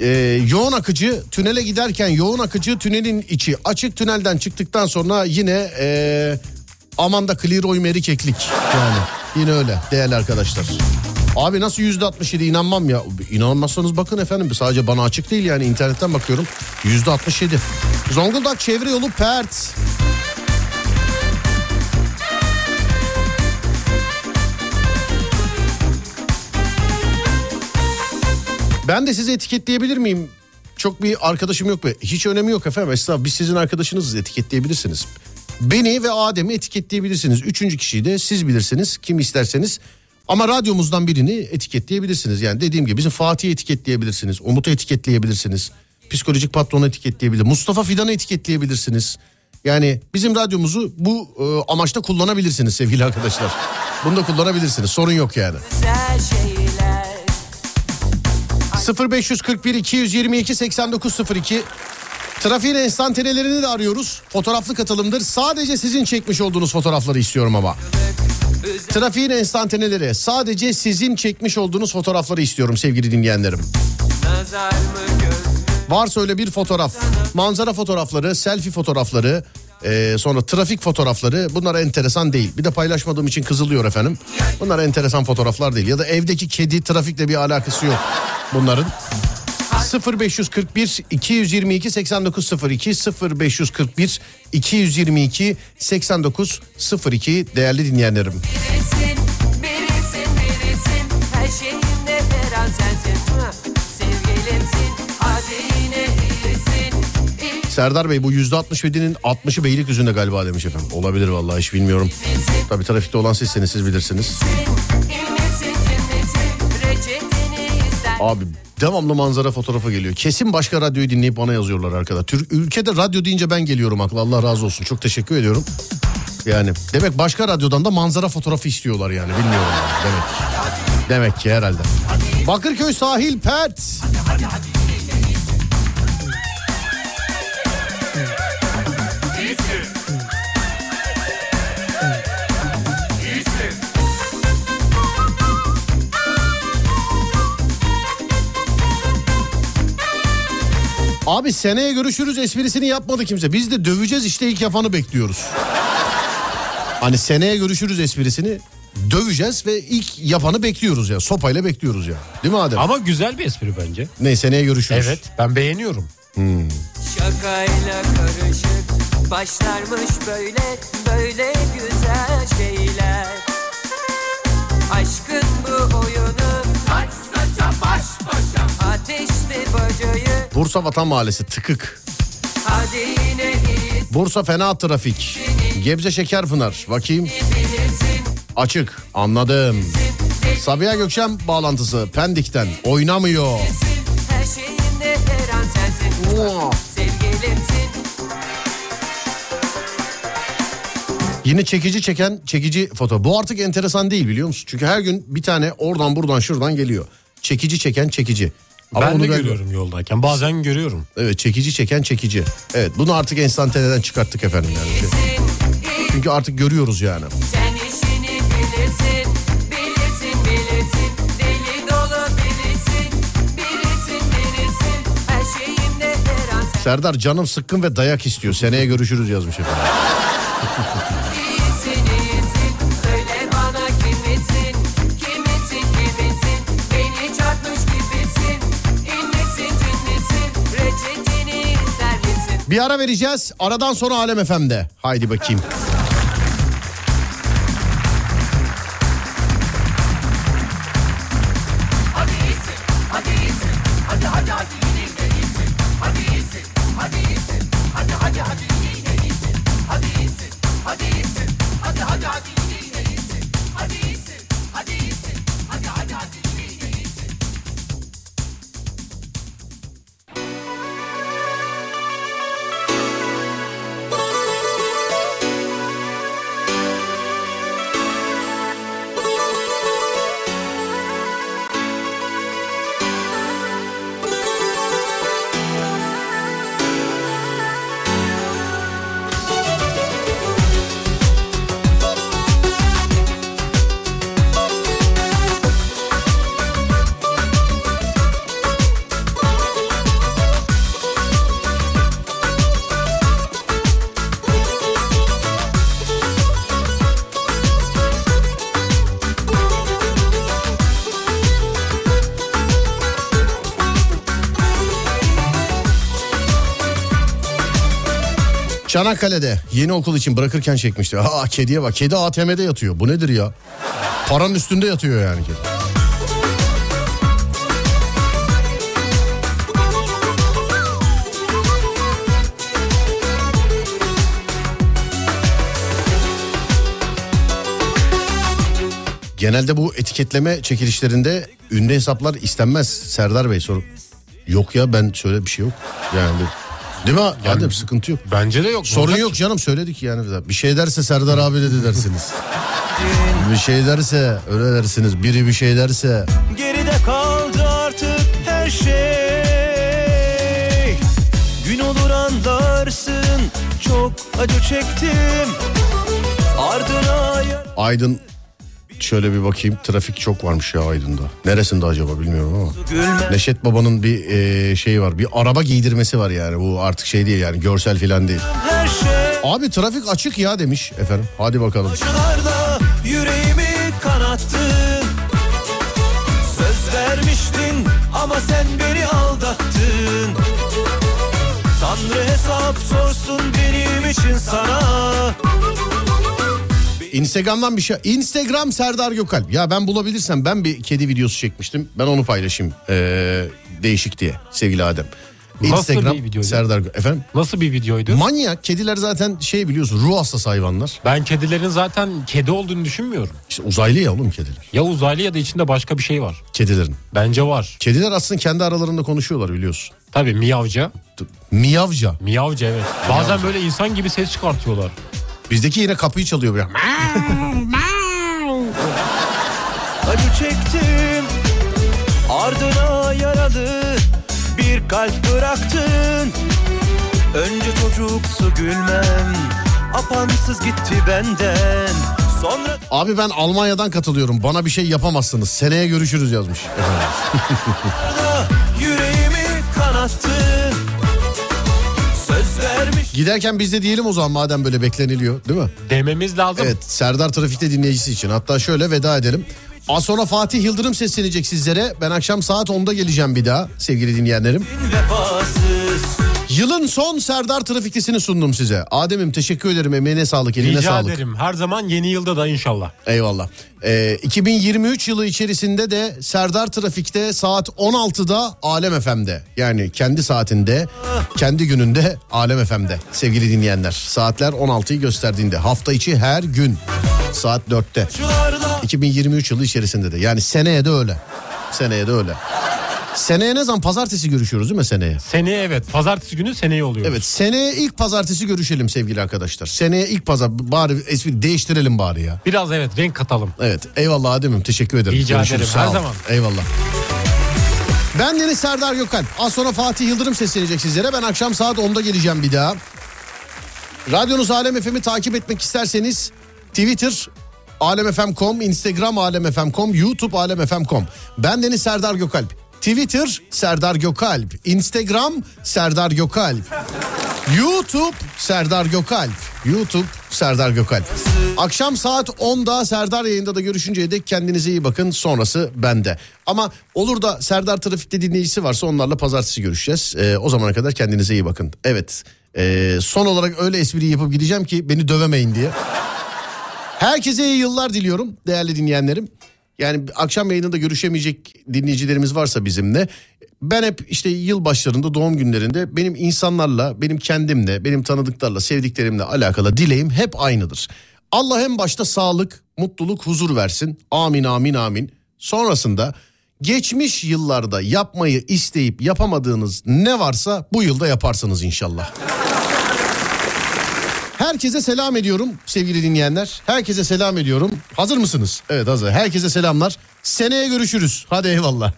e, yoğun akıcı tünele giderken yoğun akıcı tünelin içi açık tünelden çıktıktan sonra yine e, Amanda Clearoy Meri Keklik yani yine öyle değerli arkadaşlar. Abi nasıl yüzde 67 inanmam ya. İnanmazsanız bakın efendim sadece bana açık değil yani internetten bakıyorum. Yüzde 67. Zonguldak çevre yolu pert. Ben de sizi etiketleyebilir miyim? Çok bir arkadaşım yok be. Hiç önemi yok efendim. Estağfurullah biz sizin arkadaşınızız etiketleyebilirsiniz. Beni ve Adem'i etiketleyebilirsiniz. Üçüncü kişiyi de siz bilirsiniz. Kim isterseniz. Ama radyomuzdan birini etiketleyebilirsiniz. Yani dediğim gibi bizim Fatih'i etiketleyebilirsiniz. Umut'u etiketleyebilirsiniz. Psikolojik patronu etiketleyebilir. Mustafa Fidan'ı etiketleyebilirsiniz. Yani bizim radyomuzu bu e, amaçta kullanabilirsiniz sevgili arkadaşlar. Bunu da kullanabilirsiniz. Sorun yok yani. Güzel şeyler 0541 222 8902 Trafiğin enstantanelerini de arıyoruz. Fotoğraflı katılımdır. Sadece sizin çekmiş olduğunuz fotoğrafları istiyorum ama. Trafiğin enstantaneleri sadece sizin çekmiş olduğunuz fotoğrafları istiyorum sevgili dinleyenlerim. Varsa öyle bir fotoğraf, manzara fotoğrafları, selfie fotoğrafları, e, sonra trafik fotoğrafları bunlar enteresan değil. Bir de paylaşmadığım için kızılıyor efendim. Bunlar enteresan fotoğraflar değil. Ya da evdeki kedi trafikle bir alakası yok bunların. 0541 222 8902 0541 222 8902 değerli dinleyenlerim. Birisin, birisin, birisin Her şeyimde biraz sensin Sevgilimsin, hadi yine iyisin İyi Serdar Bey bu yüzde 67'nin 60'ı Beylikdüzü'nde galiba demiş efendim. Olabilir vallahi hiç bilmiyorum. Tabii trafikte olan sizseniz siz bilirsiniz. Abi devamlı manzara fotoğrafı geliyor. Kesin başka radyoyu dinleyip bana yazıyorlar arkada. Türk ülkede radyo deyince ben geliyorum aklı. Allah razı olsun. Çok teşekkür ediyorum. Yani demek başka radyodan da manzara fotoğrafı istiyorlar yani bilmiyorum demek. Demek ki herhalde. Bakırköy sahil pet. Abi seneye görüşürüz esprisini yapmadı kimse. Biz de döveceğiz işte ilk yapanı bekliyoruz. Hani seneye görüşürüz esprisini döveceğiz ve ilk yapanı bekliyoruz ya. Sopayla bekliyoruz ya. Değil mi Adem? Ama güzel bir espri bence. Ne seneye görüşürüz. Evet ben beğeniyorum. Hmm. Şakayla karışık başlarmış böyle böyle güzel şeyler Bursa Vatan Mahallesi tıkık. Bursa fena trafik. Gebze Şekerpınar. Bakayım. Açık. Anladım. Sabiha Gökçen bağlantısı Pendik'ten oynamıyor. Yine çekici çeken çekici foto. Bu artık enteresan değil biliyor musun? Çünkü her gün bir tane oradan buradan şuradan geliyor. Çekici çeken çekici. Ama ben de görüyorum yoldayken bazen görüyorum. Evet çekici çeken çekici. Evet bunu artık enstantaneden çıkarttık efendim yani. Şey. Çünkü artık görüyoruz yani. Sen işini bilirsin Bilirsin bilirsin Deli dolu bilirsin Bilirsin bilirsin Her şeyinde her an Serdar canım sıkkın ve dayak istiyor. Seneye görüşürüz yazmış efendim. <laughs> Bir ara vereceğiz. Aradan sonra Alem FM'de. Haydi bakayım. Çanakkale'de yeni okul için bırakırken çekmişti. Aa kediye bak. Kedi ATM'de yatıyor. Bu nedir ya? Paranın üstünde yatıyor yani kedi. Genelde bu etiketleme çekilişlerinde ünlü hesaplar istenmez. Serdar Bey soru. Yok ya ben şöyle bir şey yok. Yani değil mi? Adem sıkıntı yok. Bence de yok. Sorun yok canım söyledik yani. Bir şey derse Serdar abi dedi dersiniz. bir şey derse öyle dersiniz. Biri bir şey derse. Geride kaldı artık her şey Gün olur anlarsın Çok acı çektim Ardına Aydın şöyle bir bakayım trafik çok varmış ya Aydın'da. Neresinde acaba bilmiyorum ama. Neşet Baba'nın bir e, şeyi var. Bir araba giydirmesi var yani. Bu artık şey değil yani görsel falan değil. şey Abi trafik açık ya demiş efendim. Hadi bakalım. Acılarda yüreğimi kanattın Söz vermiştin ama sen beni aldattın Tanrı hesap sorsun benim için sana Instagram'dan bir şey. Instagram Serdar Gökalp. Ya ben bulabilirsem ben bir kedi videosu çekmiştim. Ben onu paylaşayım. Ee, değişik diye sevgili Adem. Instagram Nasıl bir videoydu? Serdar efendim. Nasıl bir videoydu? Manyak kediler zaten şey biliyorsun ruh hastası hayvanlar. Ben kedilerin zaten kedi olduğunu düşünmüyorum. İşte uzaylı ya oğlum kediler. Ya uzaylı ya da içinde başka bir şey var. Kedilerin. Bence var. Kediler aslında kendi aralarında konuşuyorlar biliyorsun. Tabii miyavca. Miyavca. Miyavca evet. Bazen böyle insan gibi ses çıkartıyorlar. Bizdeki yine kapıyı çalıyor böyle. Acı çektim Ardına yaralı Bir kalp bıraktın Önce çocuksu gülmem Apansız gitti benden Sonra Abi ben Almanya'dan katılıyorum. Bana bir şey yapamazsınız. Seneye görüşürüz yazmış. <laughs> yüreğimi kanattın Giderken biz de diyelim o zaman madem böyle bekleniliyor değil mi? Dememiz lazım. Evet Serdar Trafik'te dinleyicisi için. Hatta şöyle veda edelim. Az sonra Fatih Yıldırım seslenecek sizlere. Ben akşam saat 10'da geleceğim bir daha sevgili dinleyenlerim. vefasız Yılın son Serdar Trafik'tisini sundum size. Adem'im teşekkür ederim emeğine sağlık eline Rica sağlık. ederim. Her zaman yeni yılda da inşallah. Eyvallah. Ee, 2023 yılı içerisinde de Serdar Trafik'te saat 16'da Alem FM'de. Yani kendi saatinde, kendi gününde Alem FM'de sevgili dinleyenler. Saatler 16'yı gösterdiğinde hafta içi her gün saat 4'te. 2023 yılı içerisinde de. Yani seneye de öyle. Seneye de öyle. Seneye ne zaman? Pazartesi görüşüyoruz değil mi seneye? Seneye evet. Pazartesi günü seneye oluyor. Evet seneye ilk pazartesi görüşelim sevgili arkadaşlar. Seneye ilk pazar bari espri değiştirelim bari ya. Biraz evet renk katalım. Evet eyvallah Adem'im teşekkür ederim. Rica Görüşürüz, ederim, sağ her ol. zaman. Eyvallah. Ben Deniz Serdar Gökhan. Az sonra Fatih Yıldırım seslenecek sizlere. Ben akşam saat 10'da geleceğim bir daha. Radyonuz Alem FM'i takip etmek isterseniz Twitter alemfm.com, Instagram alemfm.com, YouTube alemfm.com. Ben Deniz Serdar Gökalp. Twitter Serdar Gökalp, Instagram Serdar Gökalp. YouTube Serdar Gökalp. YouTube Serdar Gökalp. Akşam saat 10'da Serdar yayında da görüşünceye dek kendinize iyi bakın. Sonrası bende. Ama olur da Serdar Trafik'te dinleyicisi varsa onlarla pazartesi görüşeceğiz. Ee, o zamana kadar kendinize iyi bakın. Evet. ee, son olarak öyle espri yapıp gideceğim ki beni dövemeyin diye. Herkese iyi yıllar diliyorum değerli dinleyenlerim. Yani akşam yayınında görüşemeyecek dinleyicilerimiz varsa bizimle. Ben hep işte yıl başlarında doğum günlerinde benim insanlarla, benim kendimle, benim tanıdıklarla, sevdiklerimle alakalı dileğim hep aynıdır. Allah en başta sağlık, mutluluk, huzur versin. Amin amin amin. Sonrasında geçmiş yıllarda yapmayı isteyip yapamadığınız ne varsa bu yılda yaparsınız inşallah. Herkese selam ediyorum sevgili dinleyenler. Herkese selam ediyorum. Hazır mısınız? Evet hazır. Herkese selamlar. Seneye görüşürüz. Hadi eyvallah.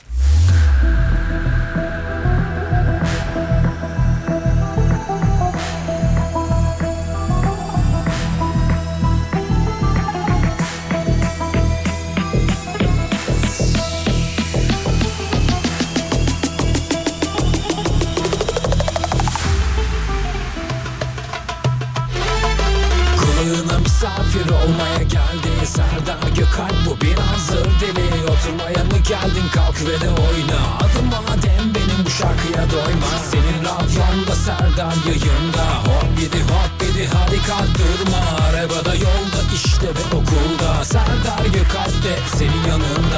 Serdar yayında Hop gidi hop gidi hadi kalk durma Arabada yolda işte ve okulda. Serdar Gökalp de senin yanında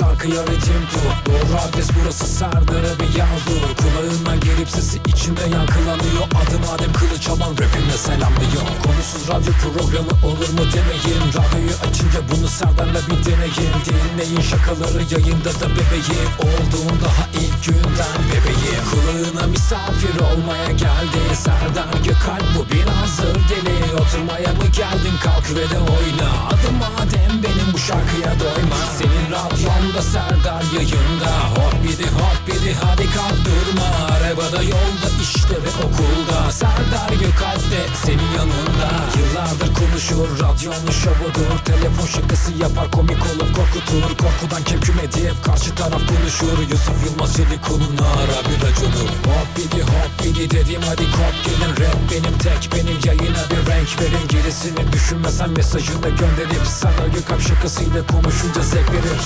şarkıya ritim tut. Doğru adres burası Serdar'a bir yaz dur Kulağına gelip sesi içimde yankılanıyor. Adım Adem Kılıç alan rapimle selamlıyor Konusuz radyo programı olur mu demeyin. Radyoyu açınca bunu Serdar'la bir deneyin. Dinleyin şakaları yayında da bebeğim. Olduğun daha ilk günden bebeğim. Kulağına misafir olmaya geldi. Serdar Gökalp bu bir hazır deli Oturmaya mı geldin? Kalk ve de oyna. Adım Adem benim bu şarkıya doyma. Senin radyonda Serdar yayında. Hop bidi hop bidi hadi kalk durma Arabada yolda işte ve okulda. Serdar Gökalp de senin yanında. Yıllardır konuşur radyonun şovudur. Telefon şakası yapar komik olup korkutur. Korkudan kemküm edip karşı taraf konuşur. Yusuf Yılmaz Çelikun'un ara bir raconu Hop bidi hop bidi dedim hadi kop gelin. Rap benim tek benim yayına bir renk verin. Gerisini düşünmesen mesajını gönderip Sana Gökalp şakasıyla konuşunca zevk verir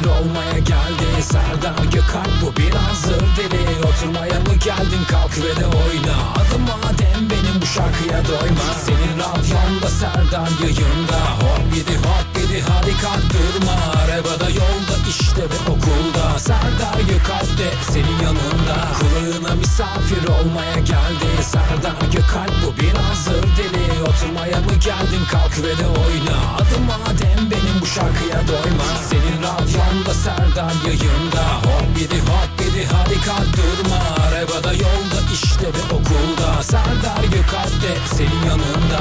misafir olmaya geldi. Serdar Gökalp bu biraz zır deli Oturmaya mı geldin? Kalk ve de oyna. Adım madem benim bu şarkıya doyma. Senin radyonda Serdar yayında. Hop gidi hop gidi hadi durma Arabada yolda işte ve okulda. Serdar Gökalp de senin yanında. Kulağına misafir olmaya geldi. Serdar Gökalp bu biraz zır deli. Oturmaya mı geldin? Kalk ve de oyna. Adım madem benim bu şarkıya doyma. Senin radyonda Serdar yayında. Hop gidi hop gidi hadi durma Arabada yolda işte ve okulda. Serdar Gökalp de senin yanında